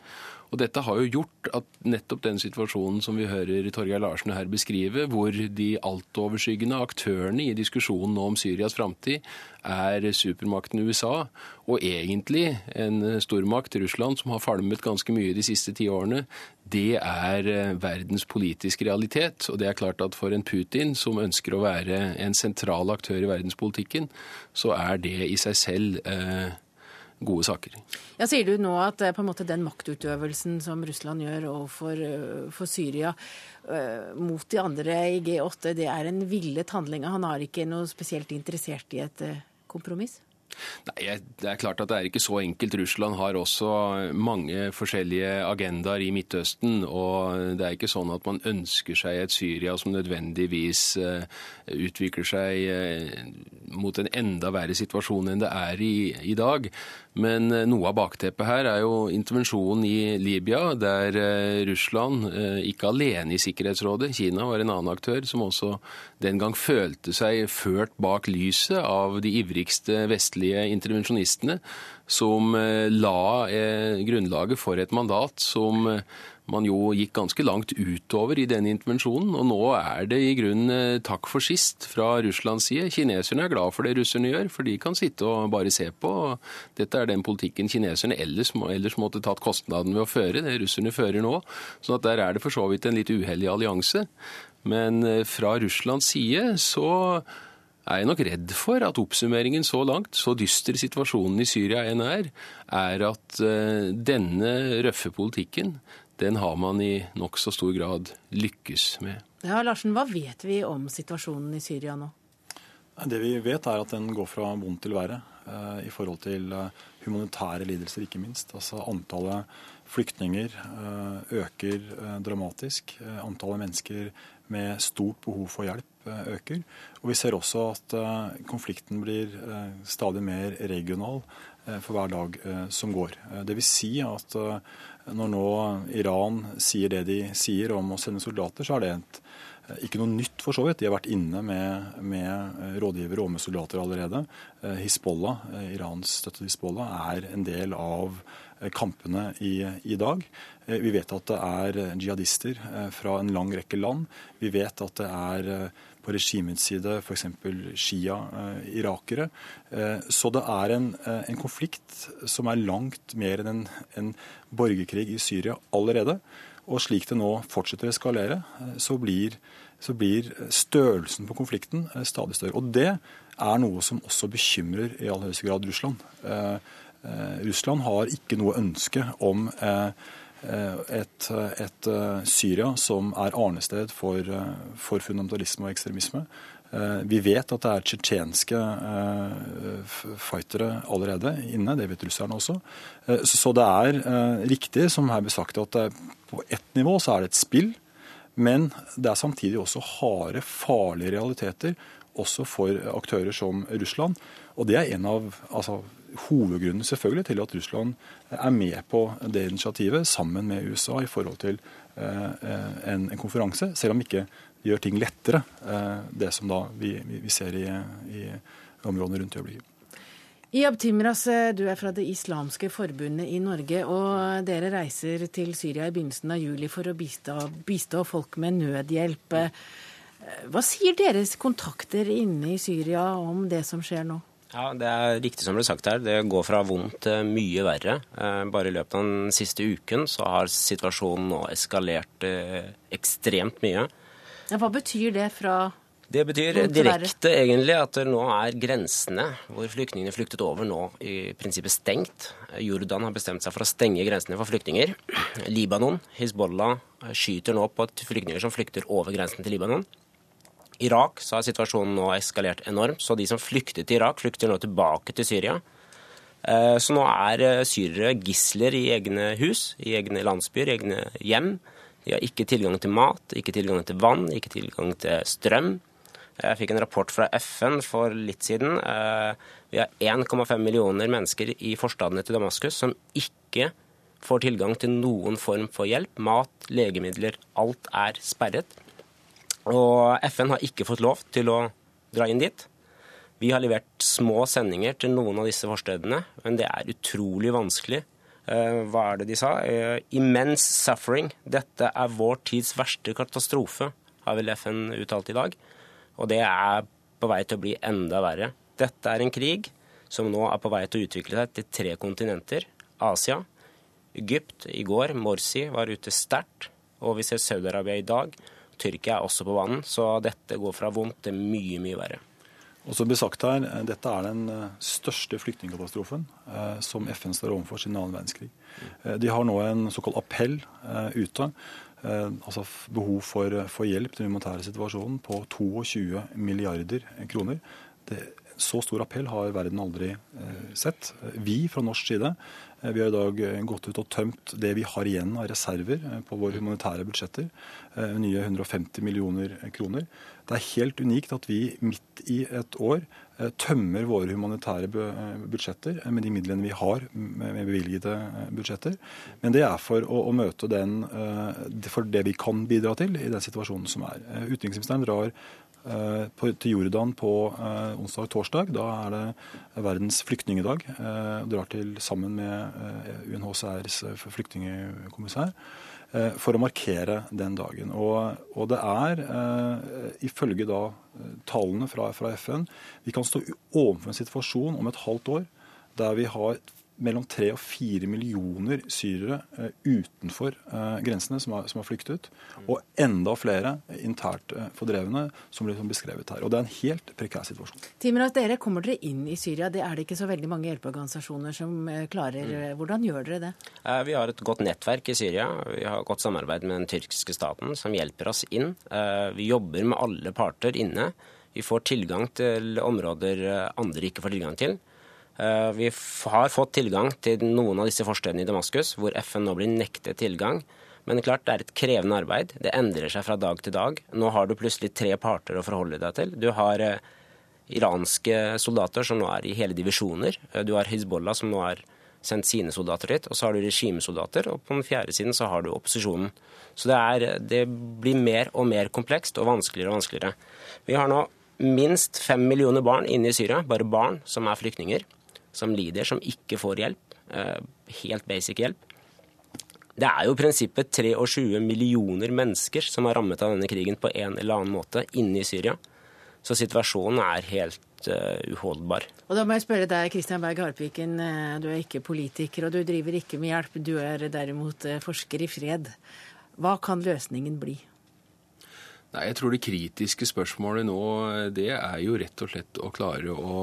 Og dette har jo gjort at nettopp den situasjonen som vi hører Torgeir Larsen her beskrive, hvor de altoverskyggende aktørene i diskusjonen om Syrias framtid er supermakten USA, og egentlig en stormakt, Russland, som har falmet ganske mye de siste ti årene, det er eh, verdens politiske realitet. Og det er klart at for en Putin som ønsker å være en sentral aktør i verdenspolitikken, så er det i seg selv eh, gode saker. Ja, Sier du nå at eh, på en måte den maktutøvelsen som Russland gjør overfor eh, for Syria uh, mot de andre i G8, det er en villet handling? Han er ikke noe spesielt interessert i et uh, kompromiss? Nei, Det er klart at det er ikke så enkelt. Russland har også mange forskjellige agendaer i Midtøsten. Og det er ikke sånn at man ønsker seg et Syria som nødvendigvis utvikler seg mot en enda verre situasjon enn det er i, i dag. Men eh, noe av bakteppet her er jo intervensjonen i Libya, der eh, Russland, eh, ikke alene i Sikkerhetsrådet, Kina var en annen aktør, som også den gang følte seg ført bak lyset av de ivrigste vestlige intervensjonistene, som la grunnlaget for et mandat som man jo gikk ganske langt utover i denne intervensjonen. Og nå er det i grunnen eh, takk for sist fra Russlands side. Kineserne er glad for det russerne gjør, for de kan sitte og bare se på. Dette er den politikken kineserne ellers, ellers måtte tatt kostnaden ved å føre, det russerne fører nå. Så der er det for så vidt en litt uheldig allianse. Men eh, fra Russlands side så er jeg nok redd for at oppsummeringen så langt, så dyster situasjonen i Syria enn er, er at eh, denne røffe politikken den har man i nokså stor grad lykkes med. Ja, Larsen, Hva vet vi om situasjonen i Syria nå? Det vi vet, er at den går fra vondt til verre eh, i forhold til eh, humanitære lidelser, ikke minst. Altså Antallet flyktninger eh, øker dramatisk. Antallet mennesker med stort behov for hjelp øker. Og vi ser også at konflikten blir stadig mer regional for hver dag som går. Det vil si at når nå Iran sier det de sier om å sende soldater, så er det et, ikke noe nytt for så vidt. De har vært inne med, med rådgivere og med soldater allerede. Eh, Hizbollah, eh, Irans støtte Hizbollah, er en del av eh, kampene i, i, dag. Vi vet at det er jihadister fra en lang rekke land. Vi vet at det er på regimets side f.eks. Shia-irakere. Så det er en, en, konflikt som er langt mer enn en, en borgerkrig i Syria allerede. Og slik det nå fortsetter å eskalere, så blir, så blir størrelsen på konflikten stadig større. Og det er noe som også bekymrer i aller høyeste grad Russland. Russland har ikke noe ønske om et, et Syria som er arnested for, for fundamentalisme og ekstremisme. Vi vet at det er tsjetsjenske fightere allerede inne, det vet russerne også. Så det er riktig som her ble sagt at på ett nivå så er det et spill. Men det er samtidig også harde, farlige realiteter også for aktører som Russland. Og det er en av altså, hovedgrunnene selvfølgelig til at Russland er med på det initiativet sammen med USA i forhold til eh, en, en, konferanse, selv om ikke gjør ting lettere, eh, det som da vi, vi ser i, i områdene rundt i øyeblikket. Iab Timras, eh, du er fra Det islamske forbundet i Norge, og dere reiser til Syria i begynnelsen av juli for å bistå, bistå folk med nødhjelp. Hva sier deres kontakter inne i Syria om det som skjer nå? Ja, Det er riktig som ble sagt her. Det går fra vondt til mye verre. Eh, bare i løpet av den siste uken så har situasjonen nå eskalert ekstremt mye. Ja, hva betyr det fra det betyr direkte egentlig at nå er grensene hvor flyktningene flyktet over, nå i prinsippet stengt. Jordan har bestemt seg for å stenge grensene for flyktninger. Libanon, Hizbollah, skyter nå på flyktninger som flykter over grensen til Libanon. Irak så har situasjonen nå eskalert enormt, så de som flyktet til Irak, flykter nå tilbake til Syria. Eh, så nå er eh, syrere gisler i egne hus, i egne landsbyer, i egne hjem. De har ikke tilgang til mat, ikke tilgang til vann, ikke tilgang til strøm. Jeg fikk en rapport fra FN for litt siden. Eh, vi har 1,5 millioner mennesker i forstadene til Damaskus som ikke får tilgang til noen form for hjelp. Mat, legemidler, alt er sperret. Og FN har ikke fått lov til å dra inn dit. Vi har levert små sendinger til noen av disse forstedene, men det er utrolig vanskelig. Eh, hva er det de sa? Eh, immense suffering. Dette er vår tids verste katastrofe, har vel FN uttalt i dag. Og det er på vei til å bli enda verre. Dette er en krig som nå er på vei til å utvikle seg til tre kontinenter. Asia, Egypt i går, Morsi var ute sterkt. Og vi ser Saudi-Arabia i dag. Tyrkia er også på banen. Så dette går fra vondt til mye, mye verre. Og som det sagt her, Dette er den eh, største flyktningkatastrofen eh, som FN står overfor siden annen verdenskrig. Eh, de har nå en såkalt appell eh, ute Eh, altså behov for, for hjelp til den humanitære situasjonen på 22 milliarder kroner. Det, så stor appell har verden aldri eh, sett. Vi fra norsk side eh, vi har i dag gått ut og tømt det vi har igjen av reserver på våre humanitære budsjetter. Nye 150 millioner kroner. Det er helt unikt at vi midt i et år Eh, tømmer våre humanitære eh, budsjetter eh, med de midlene vi har med bevilgede budsjetter. Men det er for å, å møte den, for det vi kan bidra til i den situasjonen som er. Utenriksministeren drar til Jordan på uh, onsdag og torsdag. Da er det verdens flyktningedag. Uh, drar til sammen med UNHCRs flyktningkommissær. Eh, for å markere den dagen. Og, og det er, ifølge da eh, tallene fra, fra, FN, vi kan stå overfor en situasjon om et halvt år der vi har mellom tre og fire millioner syrere uh, utenfor uh, grensene som har, som har, flyktet, og enda flere internt uh, fordrevne, som blir beskrevet her. Og Det er en helt prekær situasjon. Timrat, dere kommer dere inn i Syria. Det er det ikke så veldig mange hjelpeorganisasjoner som klarer. Mm. Hvordan gjør dere det? Vi har et godt nettverk i Syria. Vi har godt samarbeid med den tyrkiske staten, som hjelper oss inn. Vi jobber med alle parter inne. Vi får tilgang til områder andre ikke får tilgang til. Eh, vi har fått tilgang til noen av disse forstedene i Damaskus, hvor FN nå blir nektet tilgang. Men klart, det er et krevende arbeid. Det endrer seg fra dag til dag. Nå har du plutselig tre parter å forholde deg til. Du har eh, iranske soldater som nå er i hele divisjoner. Eh, du har Hizbollah som nå har sendt sine soldater dit. Og så har du regimesoldater. Og på den fjerde siden så har du opposisjonen. Så det, er, det blir mer og mer komplekst og vanskeligere og vanskeligere. Vi har nå minst fem millioner barn inne i Syria, bare barn som er flyktninger som lider, som ikke får hjelp. Eh, helt basic hjelp. Det er jo i prinsippet 23 millioner mennesker som er rammet av denne krigen på en eller annen måte inne i Syria. Så situasjonen er helt uh, uholdbar. Og Da må jeg spørre deg, Kristian Berg Harpviken. Eh, du er ikke politiker, og du driver ikke med hjelp. Du er derimot forsker i fred. Hva kan løsningen bli? Nei, Jeg tror det kritiske spørsmålet nå det er jo rett og slett å klare å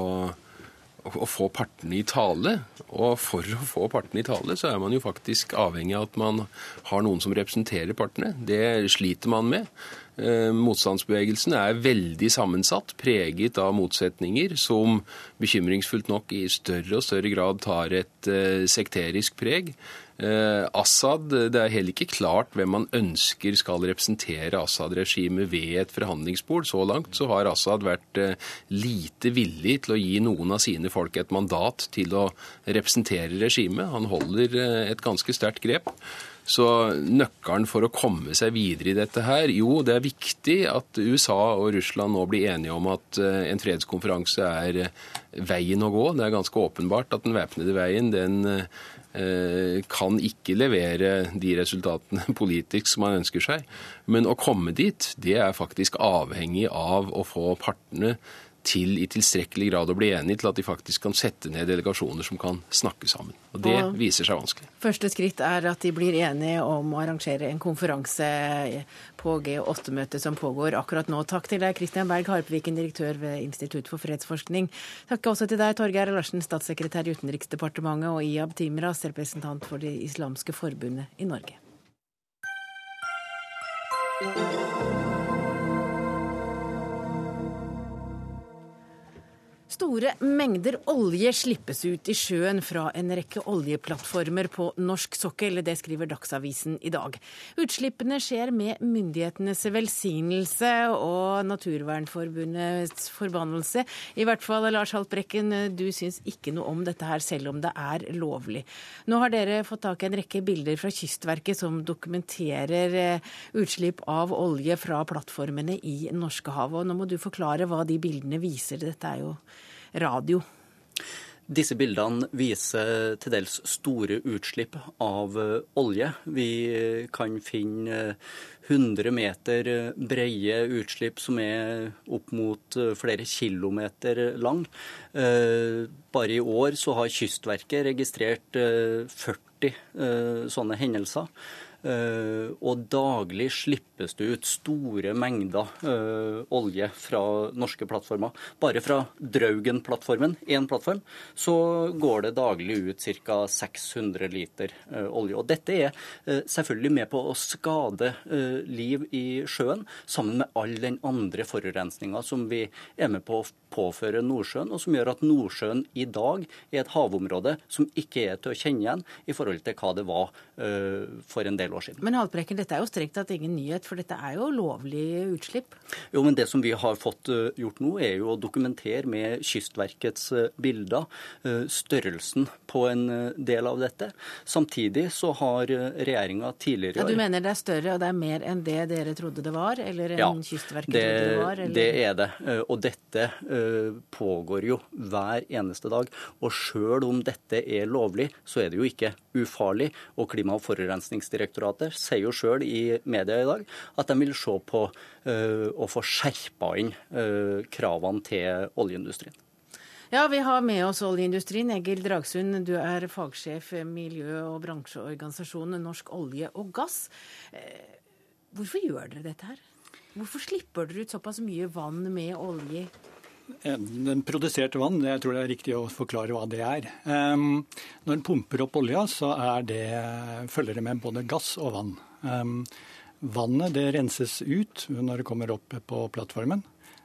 å få partene i tale. Og for å få partene i tale, så er man jo faktisk avhengig av at man har noen som representerer partene. Det sliter man med. Eh, motstandsbevegelsen er veldig sammensatt, preget av motsetninger som bekymringsfullt nok i større og større grad tar et eh, sekterisk preg. Eh, Assad, Det er heller ikke klart hvem man ønsker skal representere Assad-regimet ved et forhandlingsbord. Så langt så har Assad vært lite villig til å gi noen av sine folk et mandat til å representere regimet. Han holder et ganske sterkt grep. Så nøkkelen for å komme seg videre i dette her Jo, det er viktig at USA og Russland nå blir enige om at eh, en fredskonferanse er eh, veien å gå. Det er ganske åpenbart at den væpnede veien den eh, kan ikke levere de resultatene politisk som man ønsker seg. Men å komme dit, det er faktisk avhengig av å få partene til i tilstrekkelig grad å bli enige til at de faktisk kan sette ned delegasjoner som kan snakke sammen. Og Det og viser seg vanskelig. Første skritt er at de blir enige om å arrangere en konferanse på G8-møtet som pågår akkurat nå. Takk til deg, Kristian Berg Harpviken, direktør ved Institutt for fredsforskning. Takk også til deg, Torgeir Larsen, statssekretær i Utenriksdepartementet, og Iyab Timras, representant for Det islamske forbundet i Norge. Store mengder olje slippes ut i sjøen fra en rekke oljeplattformer på norsk sokkel. Det skriver Dagsavisen i dag. Utslippene skjer med myndighetenes velsignelse og Naturvernforbundets forbannelse. I hvert fall, Lars Haltbrekken, du syns ikke noe om dette her, selv om det er lovlig. Nå har dere fått tak i en rekke bilder fra Kystverket som dokumenterer eh, utslipp av olje fra plattformene i Norskehavet. Nå må du forklare hva de bildene viser. Dette er jo radio. Disse bildene viser til dels store utslipp av eh, olje. Vi kan finne 100 eh, meter breie utslipp som er opp mot eh, flere kilometer lang. Bare i år så har Kystverket registrert 40 sånne hendelser. Uh, og daglig slippes det ut store mengder uh, olje fra norske plattformer. Bare fra Draugen-plattformen, én plattform, så går det daglig ut ca. 600 liter uh, olje. Og dette er selvfølgelig med på å skade liv i sjøen, sammen med all den andre forurensninga som vi er med på å påføre Nordsjøen, og som gjør at Nordsjøen i dag er et havområde som ikke er til å kjenne igjen i forhold til hva det var for en del del år siden. Men Haltbrekken, dette er jo strengt tatt ingen nyhet, for dette er jo lovlige utslipp? Jo, men det som vi har fått eh, gjort nå, er jo å dokumentere med Kystverkets eh, bilder eh, størrelsen på en del av dette. Samtidig så har regjeringa tidligere ja, Du mener det er større og det er mer enn det dere trodde det var? Eller enn ja, Kystverket det, trodde det var? Eller? Det er det. Og dette pågår jo hver eneste dag. Og sjøl om dette er lovlig, så er det jo ikke ufarlig. Og Klima- og forurensningsdirektoratet Miljødirektoratet sier jo sjøl i media i dag at de vil se på uh, å få skjerpa inn uh, kravene til oljeindustrien. Ja, vi har med oss oljeindustrien. Egil Dragsund, du er fagsjef miljø- og bransjeorganisasjonen Norsk olje og gass. Eh, hvorfor gjør dere dette her? Hvorfor slipper dere ut såpass mye vann med olje den produserte vann, jeg tror det er riktig å forklare hva det er. Når en pumper opp olja, så det, følger det med både gass og vann. Vannet det renses ut når det kommer opp på plattformen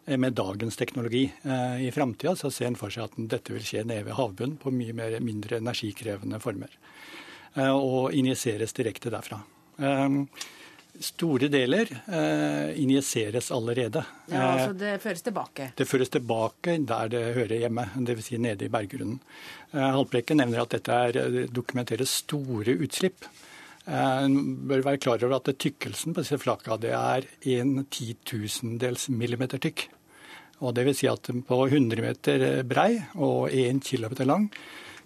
eh, med dagens teknologi. Uh, I framtida ser en for seg at dette vil skje nede ved havbunnen på mye mer, mindre energikrevende former. Og injiseres direkte derfra. Store deler eh, injiseres allerede. Ja, altså Det føres tilbake? Det føres tilbake der det hører hjemme, dvs. Si nede i berggrunnen. Eh, Haltbrekken nevner at dette er, eh, dokumenterer store utslipp. Eh, bør være klar over at tykkelsen på disse flaka det er en titusendels millimeter tykk. Og det vil si at på 100 meter brei og 1 km lang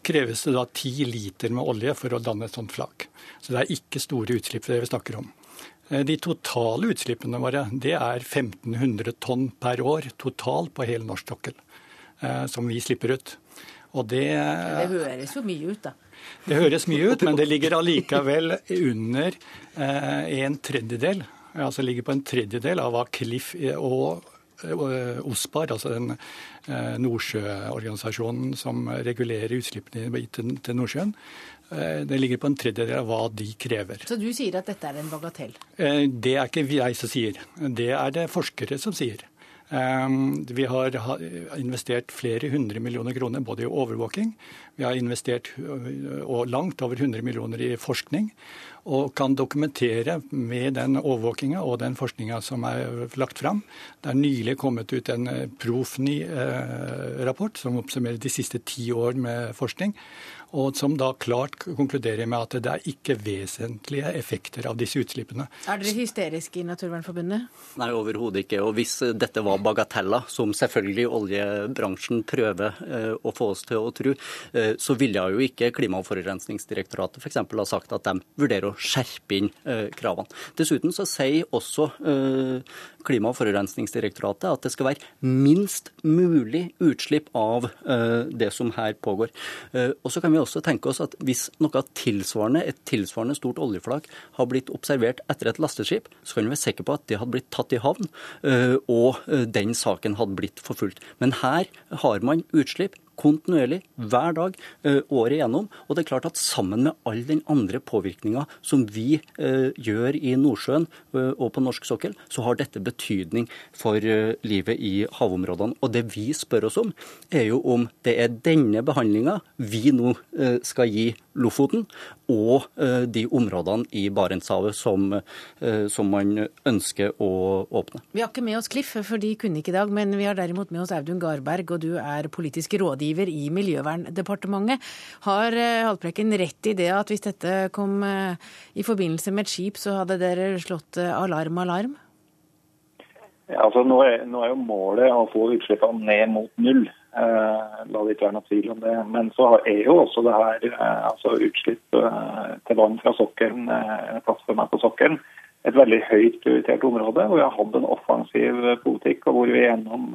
kreves det da 10 liter med olje for å danne et sånt flak. Så det er ikke store utslipp det vi snakker om. Eh, de totale utslippene våre det er 1500 tonn per år totalt på hele norsk sokkel eh, som vi slipper ut. Og det, det høres jo mye ut, da. Det høres mye ut, men det ligger allikevel under eh, en tredjedel. Altså ligger på en tredjedel av hva Cliff og OSPAR, altså den Nordsjøorganisasjonen som regulerer utslippene til Nordsjøen, det ligger på en tredjedel av hva de krever. Så du sier at dette er en bagatell? Det er ikke jeg som sier. Det er det forskere som sier. Vi har investert flere hundre millioner kroner både i overvåking, vi har investert langt over 100 millioner i forskning, og kan dokumentere med den overvåkinga og den forskninga som er lagt fram. Det er nylig kommet ut en Profni-rapport som oppsummerer de siste ti år med forskning og som da klart konkluderer med at det er ikke vesentlige effekter av disse utslippene. Er dere hysteriske i Naturvernforbundet? Nei, overhodet ikke. Og hvis dette var bagateller, som selvfølgelig oljebransjen prøver eh, å få oss til å tro, eh, så ville jo ikke Klima- og forurensningsdirektoratet f.eks. For ha sagt at de vurderer å skjerpe inn eh, kravene. Dessuten så sier også Klima- og forurensningsdirektoratet at det skal være minst mulig utslipp av det som her pågår. Og så kan vi vi også tenke oss at hvis noe tilsvarende, et tilsvarende stort oljeflak har blitt observert etter et lasteskip, så kan vi være sikre på at det hadde blitt tatt i havn, øh, og øh, den saken hadde blitt forfulgt. Men her har man utslipp kontinuerlig, hver dag, eh, året igjennom. Og det er klart at sammen med all den andre påvirkninga som vi eh, gjør i Nordsjøen eh, og på norsk sokkel, så har dette betydning for livet i havområdene. Og det vi spør oss om, er jo om det er denne behandlinga vi nå skal gi Lofoten og de områdene i Barentshavet som, som man ønsker å åpne. Vi har ikke med oss Cliff, for de kunne ikke i dag, men vi har derimot med oss Audun Garberg, og du er politisk rådgiver i Miljøverndepartementet. Har eh, Haltbrekken rett i det at hvis dette kom eh, i forbindelse med et skip, så hadde dere slått eh, alarm, alarm? Ja, altså nå er, nå er, jo målet å få utslippene ned mot null. Eh, la det ikke være noe tvil om det. Men så er jo også det her eh, altså utslipp eh, til vann fra sokkelen, plattformer på sokkelen, et veldig høyt prioritert område. Hvor vi har hatt en offensiv politikk, og hvor vi gjennom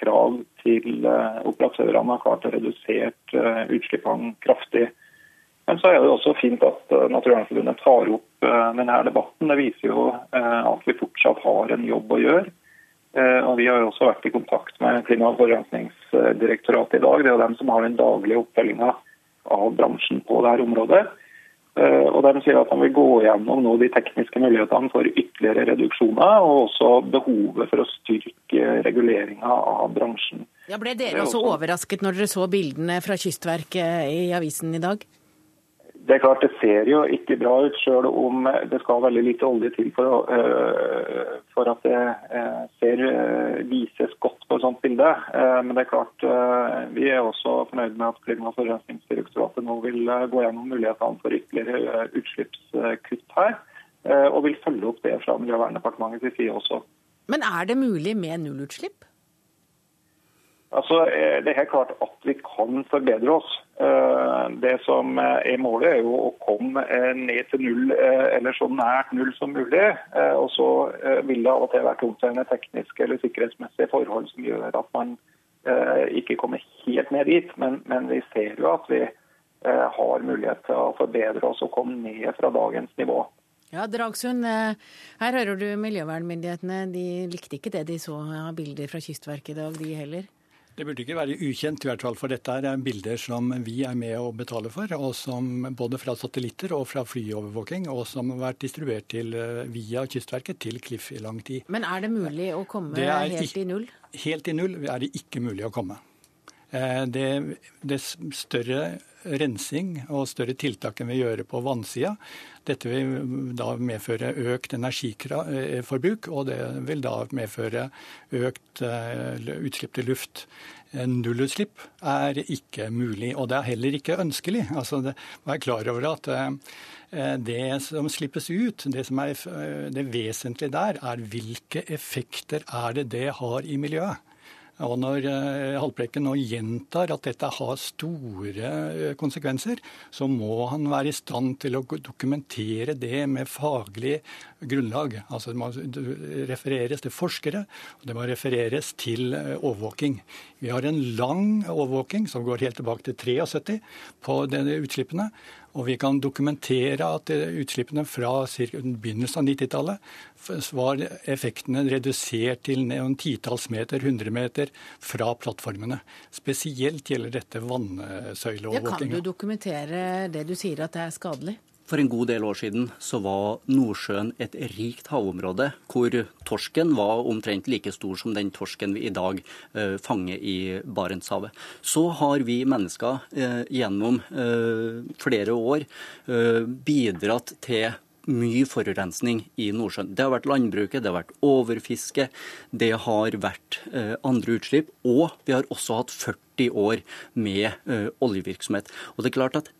krav til operatørene har klart å redusere utslippene kraftig. Men så er det også fint at Naturvernforbundet tar opp denne debatten. Det viser jo at vi fortsatt har en jobb å gjøre. Og Vi har også vært i kontakt med Klima- og forurensningsdirektoratet i dag. Det er jo dem som har den daglige oppfølginga av bransjen på dette området. Eh, og De sier at de vil gå gjennom nå de tekniske mulighetene for ytterligere reduksjoner, og også behovet for å styrke reguleringa av bransjen. Ja, ble dere også overrasket når dere så bildene fra Kystverket i avisen i dag? Det er klart det ser jo ikke bra ut, sjøl om det skal veldig lite olje til for, å, uh, for at det uh, ser, uh, vises godt på et sånt bilde. Men det er klart vi er også fornøyd med at Klima- og forurensningsdirektoratet nå vil gå gjennom mulighetene for ytterligere utslippskutt her. Og vil følge opp det fra Miljøverndepartementets side også. Men er det mulig med nullutslipp? Altså, Det er helt klart at vi kan forbedre oss. Eh, det som er målet, er jo å komme eh, ned til null, eh, eller så nært null som mulig. Og så vil det av og til være tungtveiende tekniske eller sikkerhetsmessige forhold som gjør at man ikke kommer helt ned dit. Men, men vi ser jo at vi har mulighet til å forbedre oss og komme ned fra dagens nivå. Ja, Dragsund, her hører du miljøvernmyndighetene. De likte ikke det de så av bilder fra Kystverket i dag, de heller? Det burde ikke være ukjent, i hvert fall, for dette er bilder som vi er med å betale for. og som Både fra satellitter og fra flyovervåking, og som har vært distribuert til, eh, via Kystverket til Cliff i lang tid. Men er det mulig å komme helt i null? Helt i null er det ikke mulig å komme. Eh, det, det større rensing og større tiltak enn vi gjør på vannsida. Dette vil da medføre økt energiforbruk, og det vil da medføre økt eh, utslipp til luft. Nullutslipp er ikke mulig, og det er heller ikke ønskelig. Altså, Vær klar over at eh, det som slippes ut, det som er eh, det vesentlige der, er hvilke effekter er det det har i miljøet. Og når eh, Haltbrekken nå gjentar at dette har store eh, konsekvenser, så må han være i stand til å dokumentere det med faglig grunnlag. Altså Det må refereres til forskere, og det må refereres til eh, overvåking. Vi har en lang overvåking som går helt tilbake til 73 på denne utslippene. Og vi kan dokumentere at utslippene fra begynnelsen av 90-tallet var effektene redusert til noen titalls meter, 100 meter, fra plattformene. Spesielt gjelder dette vannsøyleovervåkinga. Ja, kan du dokumentere det du sier at det er skadelig? For en god del år siden så var Nordsjøen et rikt havområde hvor torsken var omtrent like stor som den torsken vi i dag eh, fanger i Barentshavet. Så har vi mennesker eh, gjennom eh, flere år bidratt til mye forurensning i Nordsjøen. Det har vært landbruket, det har vært overfiske, det har vært andre utslipp. Og vi har også hatt 40 år med oljevirksomhet. Og det er klart at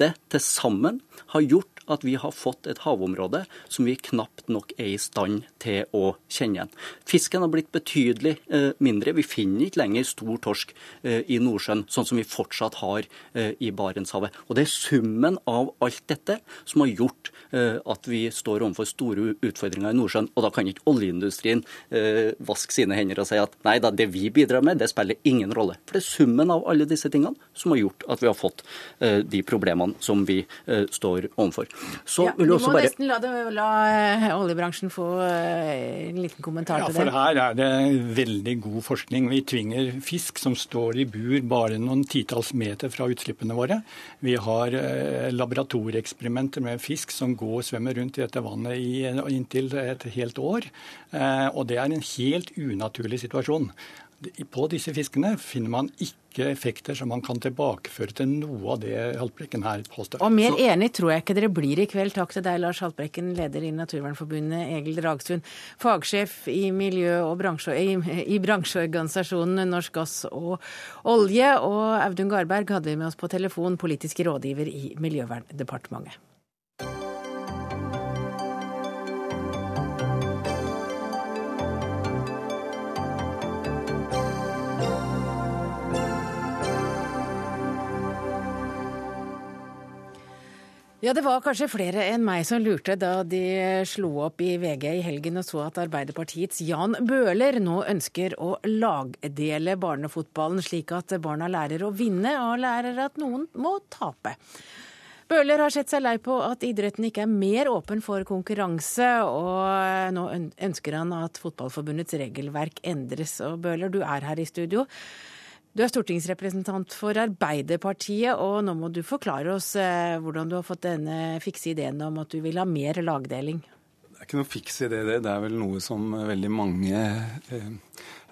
dette til sammen har gjort at vi har fått et havområde som vi knapt nok er i stand til å kjenne igjen. Fisken har blitt betydelig eh, mindre. Vi finner ikke lenger stor torsk eh, i Nordsjøen, sånn som vi fortsatt har eh, i Barentshavet. Og Det er summen av alt dette som har gjort at vi står overfor store utfordringer i Nordsjøen. Og da kan ikke oljeindustrien vaske sine hender og si at nei da, det vi bidrar med, det spiller ingen rolle. For det er summen av alle disse tingene som har gjort at vi har fått de problemene som vi står overfor. Så ja, vil du må bare... nesten la, det, la uh, oljebransjen få uh, en liten kommentar ja, til det. Ja, for her er det veldig god forskning. Vi tvinger fisk som står i bur bare noen titalls meter fra utslippene våre. Vi har laboratorieeksperimenter med fisk som går og svømmer rundt i dette vannet i, inntil et helt år. Og det er en helt unaturlig situasjon. På disse fiskene finner man ikke effekter som man kan tilbakeføre til noe av det Haltbrekken her påstår. Og mer Så... enig tror jeg ikke dere blir i kveld. Takk til deg, Lars Haltbrekken, leder i Naturvernforbundet, Egil Dragstuen, fagsjef i miljø- og bransje, i, i bransjeorganisasjonen Norsk gass og olje, og Audun Garberg hadde vi med oss på telefon, politisk rådgiver i Miljøverndepartementet. Ja, det var kanskje flere enn meg som lurte da de slo opp i VG i helgen og så at Arbeiderpartiets Jan Bøhler nå ønsker å lagdele barnefotballen, slik at barna lærer å vinne og lærer at noen må tape. Bøhler har sett seg lei på at idretten ikke er mer åpen for konkurranse, og nå ønsker han at Fotballforbundets regelverk endres. Og Bøhler, du er her i studio. Du er stortingsrepresentant for Arbeiderpartiet, og nå må du forklare oss eh, hvordan du har fått denne fikse ideen om at du vil ha mer lagdeling. Det er ikke noe fiks idé, det. Det er vel noe som veldig mange eh,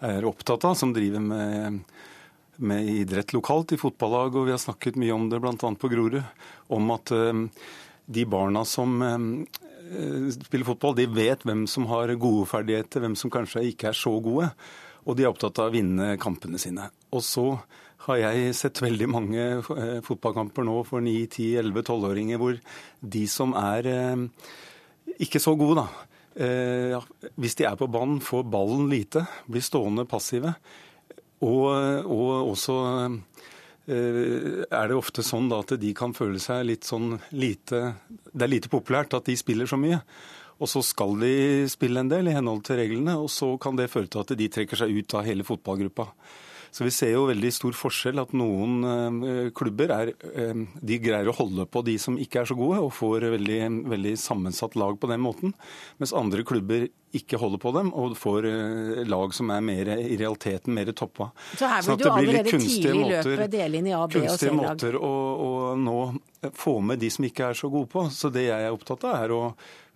er opptatt av, som driver med, med idrett lokalt i fotballag. Og vi har snakket mye om det bl.a. på Grorud, om at eh, de barna som spiller fotball, de vet hvem som har gode ferdigheter, hvem som kanskje ikke er så gode. Og de er opptatt av å vinne kampene sine. Og så har jeg sett veldig mange eh, fotballkamper nå for 9, 10, 11, 12-åringer hvor de som er eh, ikke så gode, da, eh, hvis de er på banen, får ballen lite, blir stående passive. Og, og også er det ofte sånn at de kan føle seg litt sånn lite Det er lite populært at de spiller så mye. Og så skal de spille en del i henhold til reglene, og så kan det føre til at de trekker seg ut av hele fotballgruppa. Så vi ser jo veldig stor forskjell at noen eh, klubber er, eh, de greier å holde på de som ikke er så gode, og får veldig, veldig sammensatt lag på den måten. Mens andre klubber ikke holder på dem, og får eh, lag som er mer, i realiteten mer toppa. Så her vil du allerede tidlig i løpet dele inn i A, B og C-lag? Kunstige måter å, å nå få med de som ikke er så gode på. Så det jeg er opptatt av, er å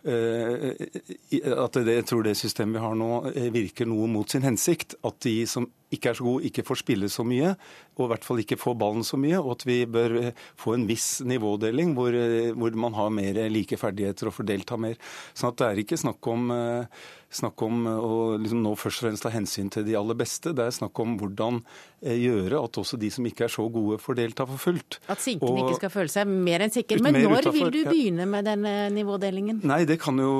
at det, jeg tror det systemet vi har nå virker noe mot sin hensikt. At de som ikke er så gode, ikke får spille så mye, og i hvert fall ikke får ballen så mye. Og at vi bør eh, få en viss nivådeling hvor, eh, hvor man har mer like ferdigheter og får delta mer. Sånn at det er ikke snakk om, eh, snakk om å liksom nå først og fremst ta hensyn til de aller beste. Det er snakk om hvordan gjøre at også de som ikke er så gode, får delta for fullt. At sinken ikke skal føle seg mer enn sikker. Men når utenfor, vil du begynne med denne nivådelingen? Nei, det kan jo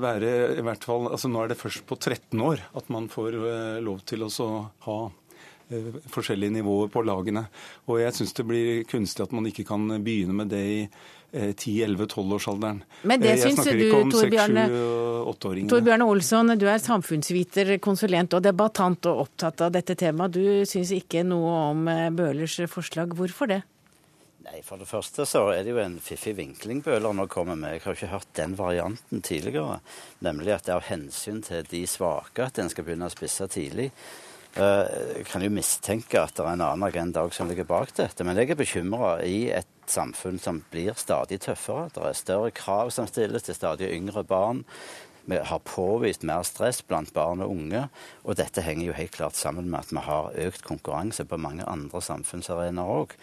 være i hvert fall altså Nå er det først på 13 år at man får lov til å ha eh, forskjellige nivåer på lagene. Og jeg syns det blir kunstig at man ikke kan begynne med det i 10-11-12-årsalderen. Eh, Men det eh, syns du, Torbjørne Olsson, du er samfunnsviter, konsulent og debattant og opptatt av dette temaet. Du syns ikke noe om Bøhlers forslag. Hvorfor det? Nei, For det første så er det jo en fiffig vinkling Bøhler nå kommer med. Jeg har ikke hørt den varianten tidligere. Nemlig at det er av hensyn til de svake at en skal begynne å spisse tidlig. Eh, jeg kan jo mistenke at det er en annen agenda som ligger bak dette. Men jeg er bekymra i et samfunn som blir stadig tøffere. Det er større krav som stilles til stadig yngre barn. Vi har påvist mer stress blant barn og unge. Og dette henger jo helt klart sammen med at vi har økt konkurranse på mange andre samfunnsarenaer òg.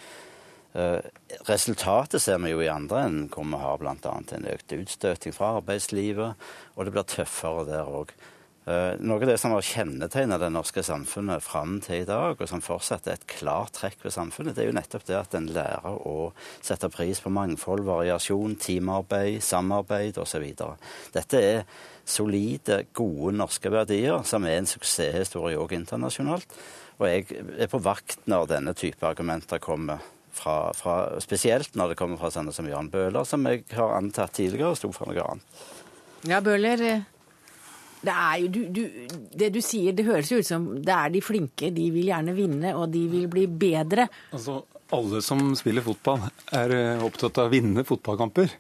Eh, resultatet ser vi jo i andre enden, hvor vi har bl.a. en økt utstøting fra arbeidslivet, og det blir tøffere der òg. Eh, noe av det som har kjennetegnet det norske samfunnet fram til i dag, og som fortsatt er et klart trekk ved samfunnet, det er jo nettopp det at en lærer å sette pris på mangfold, variasjon, teamarbeid, samarbeid osv. Dette er solide, gode norske verdier som er en suksesshistorie òg internasjonalt. Og jeg er på vakt når denne type argumenter kommer fra, fra, spesielt når det kommer fra sånne som Jan Bøhler, som jeg har antatt tidligere sto for noe annet. Ja, Bøhler, det jo du, du, Det du sier, det høres jo ut som det er de flinke. De vil gjerne vinne, og de vil bli bedre. Altså, alle som spiller fotball, er eh, opptatt av å vinne fotballkamper.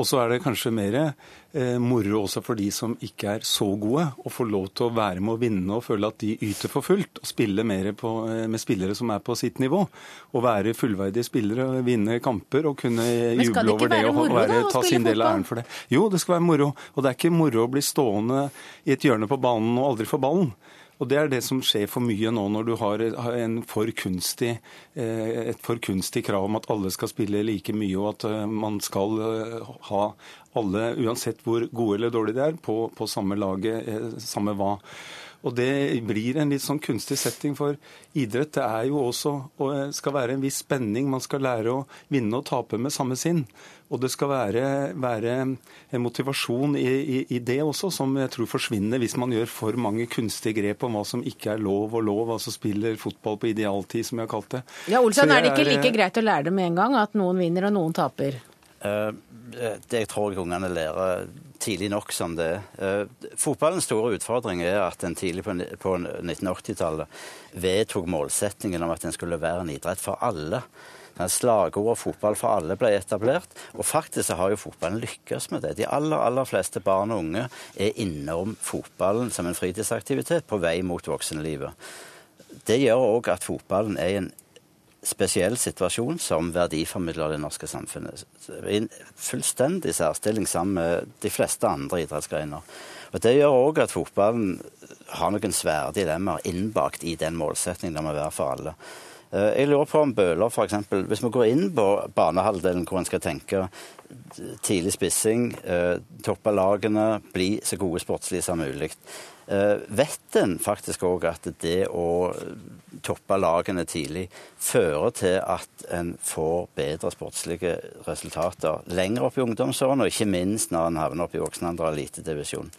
Og så er det kanskje mer eh, moro også for de som ikke er så gode, å få lov til å være med å vinne og føle at de yter for fullt. Og spille mer på, eh, med spillere som er på sitt nivå. Å være fullverdige spillere, vinne kamper og kunne juble over det og moro, være, ta sin del av æren for det. Jo, det skal være moro. Og det er ikke moro å bli stående i et hjørne på banen og aldri få ballen. Og Det er det som skjer for mye nå, når du har for kunstig, eh, et for kunstig krav om at alle skal spille like mye, og at eh, man skal eh, ha alle, uansett hvor gode eller dårlige de er, på, på samme laget, samme hva. Og det blir en litt sånn kunstig setting for idrett. Det er jo også, og skal være en viss spenning. Man skal lære å vinne og tape med samme sinn. Og det skal være, være en motivasjon i, i, i, det også, som jeg tror forsvinner hvis man gjør for mange kunstige grep om hva som ikke er lov og lov, altså spiller fotball på idealtid, som jeg har kalt det. Ja, Olsson, er det ikke like greit å lære det med en gang, at noen vinner og noen taper? Uh, det tror jeg ungene lærer tidlig nok som det. Uh, fotballens store utfordring er at en tidlig på, på 1980-tallet vedtok målsettingen om at den skulle være en idrett for alle. Slagordet 'fotball for alle' ble etablert. Og faktisk har jo fotballen lykkes med det. De aller, aller fleste barn og unge er innom fotballen som en fritidsaktivitet på vei mot voksenlivet. Det gjør òg at fotballen er en spesiell situasjon som verdiformidler det norske samfunnet. I en fullstendig særstilling sammen med de fleste andre idrettsgrener. Og Det gjør òg at fotballen har noen svære dilemmaer innbakt i den målsettingen det må være for alle. Eh, jeg lurer på om Bøhler f.eks. Hvis vi går inn på banehalvdelen hvor en skal tenke tidlig spissing, eh, toppe lagene, bli så gode sportslige som mulig. Eh, vet en faktisk òg at det å toppe lagene tidlig fører til at en får bedre sportslige resultater lenger opp i ungdomsårene, og ikke minst når en havner opp i voksenalder og elitedivisjon.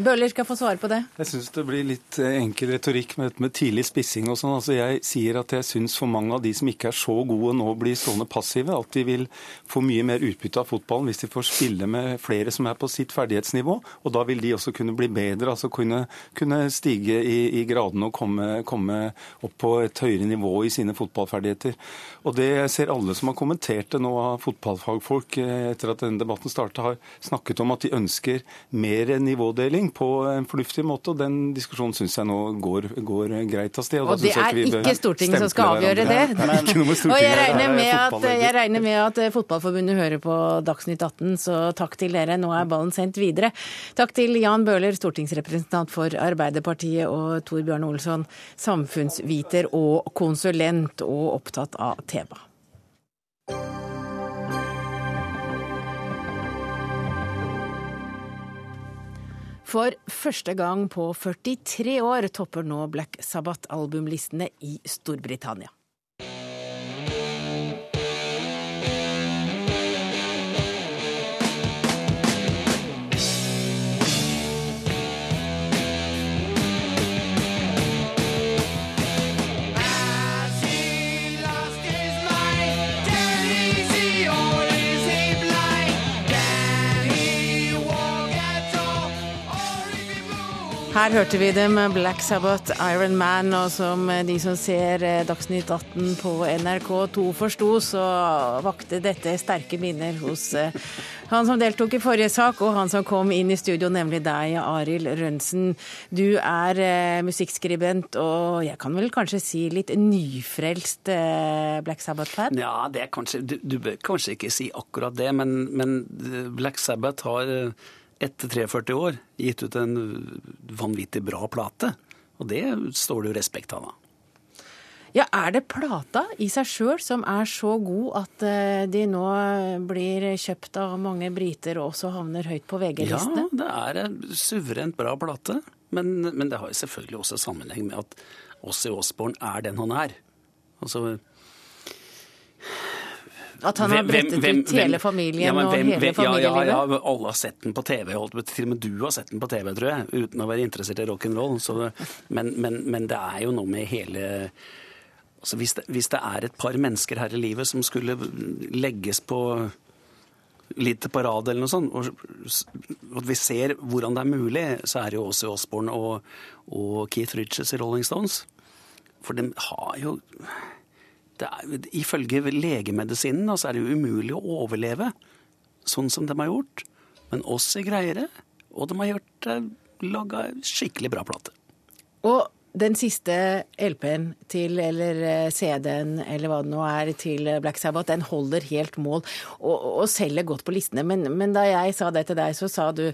Bøhler skal få svare på det. Jeg syns det blir litt eh, enkel retorikk med, med tidlig spissing og sånn. Altså jeg sier at jeg syns for mange av de som ikke er så gode nå, blir stående passive. At de vil få mye mer utbytte av fotballen hvis de får spille med flere som er på sitt ferdighetsnivå. Og da vil de også kunne bli bedre, altså kunne kunne stige i, i gradene og komme, komme, opp på et høyere nivå i sine fotballferdigheter. Og det ser alle som har kommentert det nå av fotballfagfolk eh, etter at denne debatten startet, har snakket om at de ønsker mer nivådeling på en fornuftig måte. og Den diskusjonen syns jeg nå går, går greit av sted. Og, og det er ikke Stortinget som skal avgjøre det. og jeg regner, med at, jeg regner med at Fotballforbundet hører på Dagsnytt 18, så takk til dere. Nå er ballen sendt videre. Takk til Jan Bøhler, stortingsrepresentant for Arbeiderpartiet, og Tor Bjørn Olsson, samfunnsviter og konsulent og opptatt av tema. For første gang på 43 år topper nå Black Sabbath albumlistene i Storbritannia. Her hørte vi dem, Black Sabbath, Iron Man, og som de som ser eh, Dagsnytt 18 på NRK2 forsto, så vakte dette sterke minner hos eh, han som deltok i forrige sak, og han som kom inn i studio, nemlig deg, Arild Rønsen. Du er eh, musikkskribent, og jeg kan vel kanskje si litt nyfrelst eh, Black Sabbath-fan? Ja, det er kanskje, du, du, bør kanskje ikke si akkurat det, men, men Black Sabbath har eh, etter 43 år gitt ut en vanvittig bra plate. Og det står det jo respekt av, da. Ja, Er det plata i seg sjøl som er så god at eh, de nå blir kjøpt av mange briter og også havner høyt på VG-listene? Ja, det er en suverent bra plate. Men, men det har jo selvfølgelig også sammenheng med at Ossie Osborne er den han er. Altså at han har brettet ut hele familien ja, hvem, og hele familielivet? Ja, ja, alle har sett den på TV. Til og med du har sett den på TV, tror jeg, uten å være interessert i rock'n'roll. Men, men, men det er jo noe med hele altså hvis, det, hvis det er et par mennesker her i livet som skulle legges på litt på rad eller noe sånt, og at vi ser hvordan det er mulig, så er det jo også Osborne og, og Keith Richards i Rolling Stones. For de har jo er, Ifølge legemedisinen så er det jo umulig å overleve sånn som de har gjort. Men oss er greiere, og de har gjort eh, laga skikkelig bra plate. Og den siste LP-en til, eller eh, CD-en, eller hva det nå er, til Black Sabbath, den holder helt mål og, og selger godt på listene. Men, men, da jeg sa det til deg, så sa du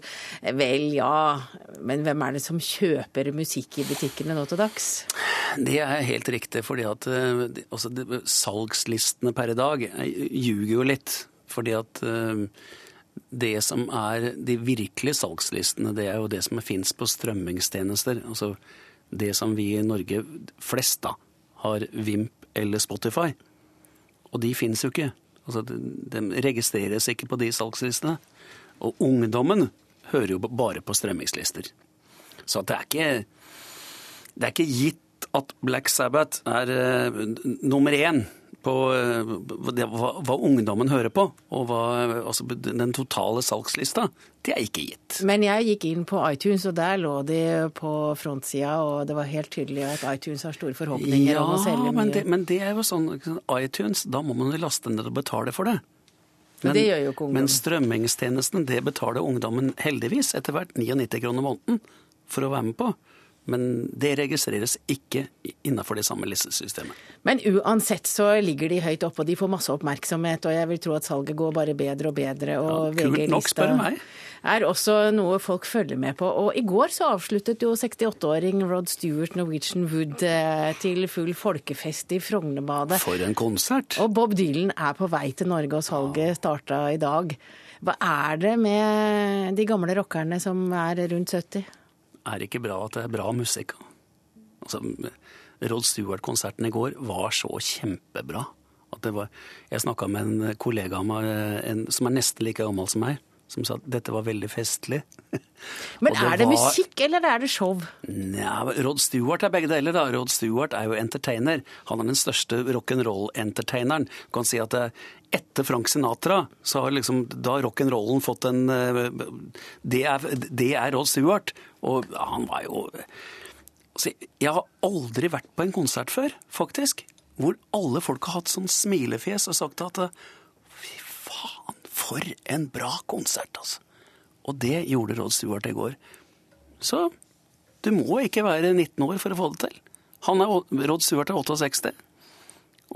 vel, ja, men hvem er det som kjøper musikk i butikkene nå til dags? Det er helt riktig, fordi at også, altså, salgslistene per i dag eh, ljuger jo litt. Fordi at det som er de virkelige salgslistene, det er jo det som fins på strømmingstjenester. altså det som vi i Norge flest da, har Vimp eller Spotify. Og de finnes jo ikke. Altså, de, registreres ikke på de salgslistene. Og ungdommen hører jo bare på strømmingslister. Så det er ikke, det er ikke gitt at Black Sabbath er uh, nummer én på uh, hva, hva, ungdommen hører på, og hva, altså, den totale salgslista. Det er ikke gitt. Men jeg gikk inn på iTunes, og der lå de på frontsida, og det var helt tydelig at iTunes har store forhåpninger ja, om å selge mye. Men det, men det er jo sånn iTunes, da må man jo laste ned og betale for det. Men, det gjør jo ikke ungdom. Men strømmingstjenesten, det betaler ungdommen heldigvis etter hvert 99 kroner måneden for å være med på. Men det registreres ikke innenfor det samme listesystemet. Men uansett så ligger de høyt oppe, og de får masse oppmerksomhet. Og jeg vil tro at salget går bare bedre og bedre. Og ja, meg. er også noe folk følger med på. Og i går så avsluttet jo 68-åring Rod Stewart Norwegian Wood eh, til full folkefest i Frognerbadet. For en konsert! Og Bob Dylan er på vei til Norge, og salget starta i dag. Hva er det med de gamle rockerne som er rundt 70? Er ikke bra at det er bra musikk? Altså, Rod Stewart-konserten i går var så kjempebra. At det var, jeg snakka med en kollega av meg som er nesten like gammel som meg, som sa at dette var veldig festlig. Men det er det var... musikk, eller er det show? Nja, Rod Stewart er begge deler. da. Rod Stewart er jo entertainer. Han er den største rock'n'roll-entertaineren. Du kan si at det, etter Frank Sinatra så har liksom da rock'n'rollen fått en eh, det er, det er Rod Stewart. Og han var jo altså, Jeg har aldri vært på en konsert før, faktisk, hvor alle folk har hatt sånn smilefjes og sagt at for en bra konsert, altså. Og det gjorde Rod Stewart i går. Så du må ikke være 19 år for å få det til. Han er, Rod Stewart er 68.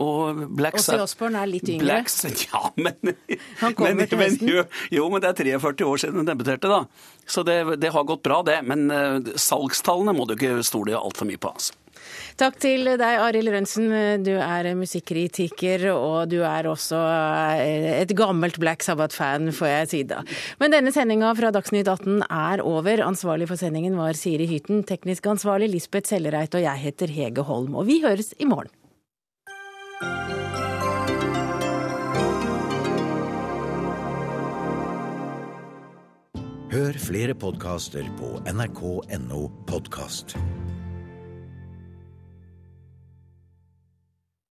Og Black Ossi Osbourne er litt yngre. Black, ja, men, Han kommer men, høsten. Jo, jo, men det er 43 år siden han debuterte, da. Så det, det, har gått bra, det. Men uh, salgstallene må du ikke stole altfor mye på. altså. Takk til deg, Arild Rønsen. Du er musikkritiker, og du er også eh, et gammelt Black Sabbath-fan, får jeg si da. Men denne sendinga fra Dagsnytt 18 er over. Ansvarlig for sendingen var Siri Hyten, teknisk ansvarlig Lisbeth Sellereit, og jeg heter Hege Holm. Og vi høres i morgen. Hør flere podkaster på nrk.no podkast.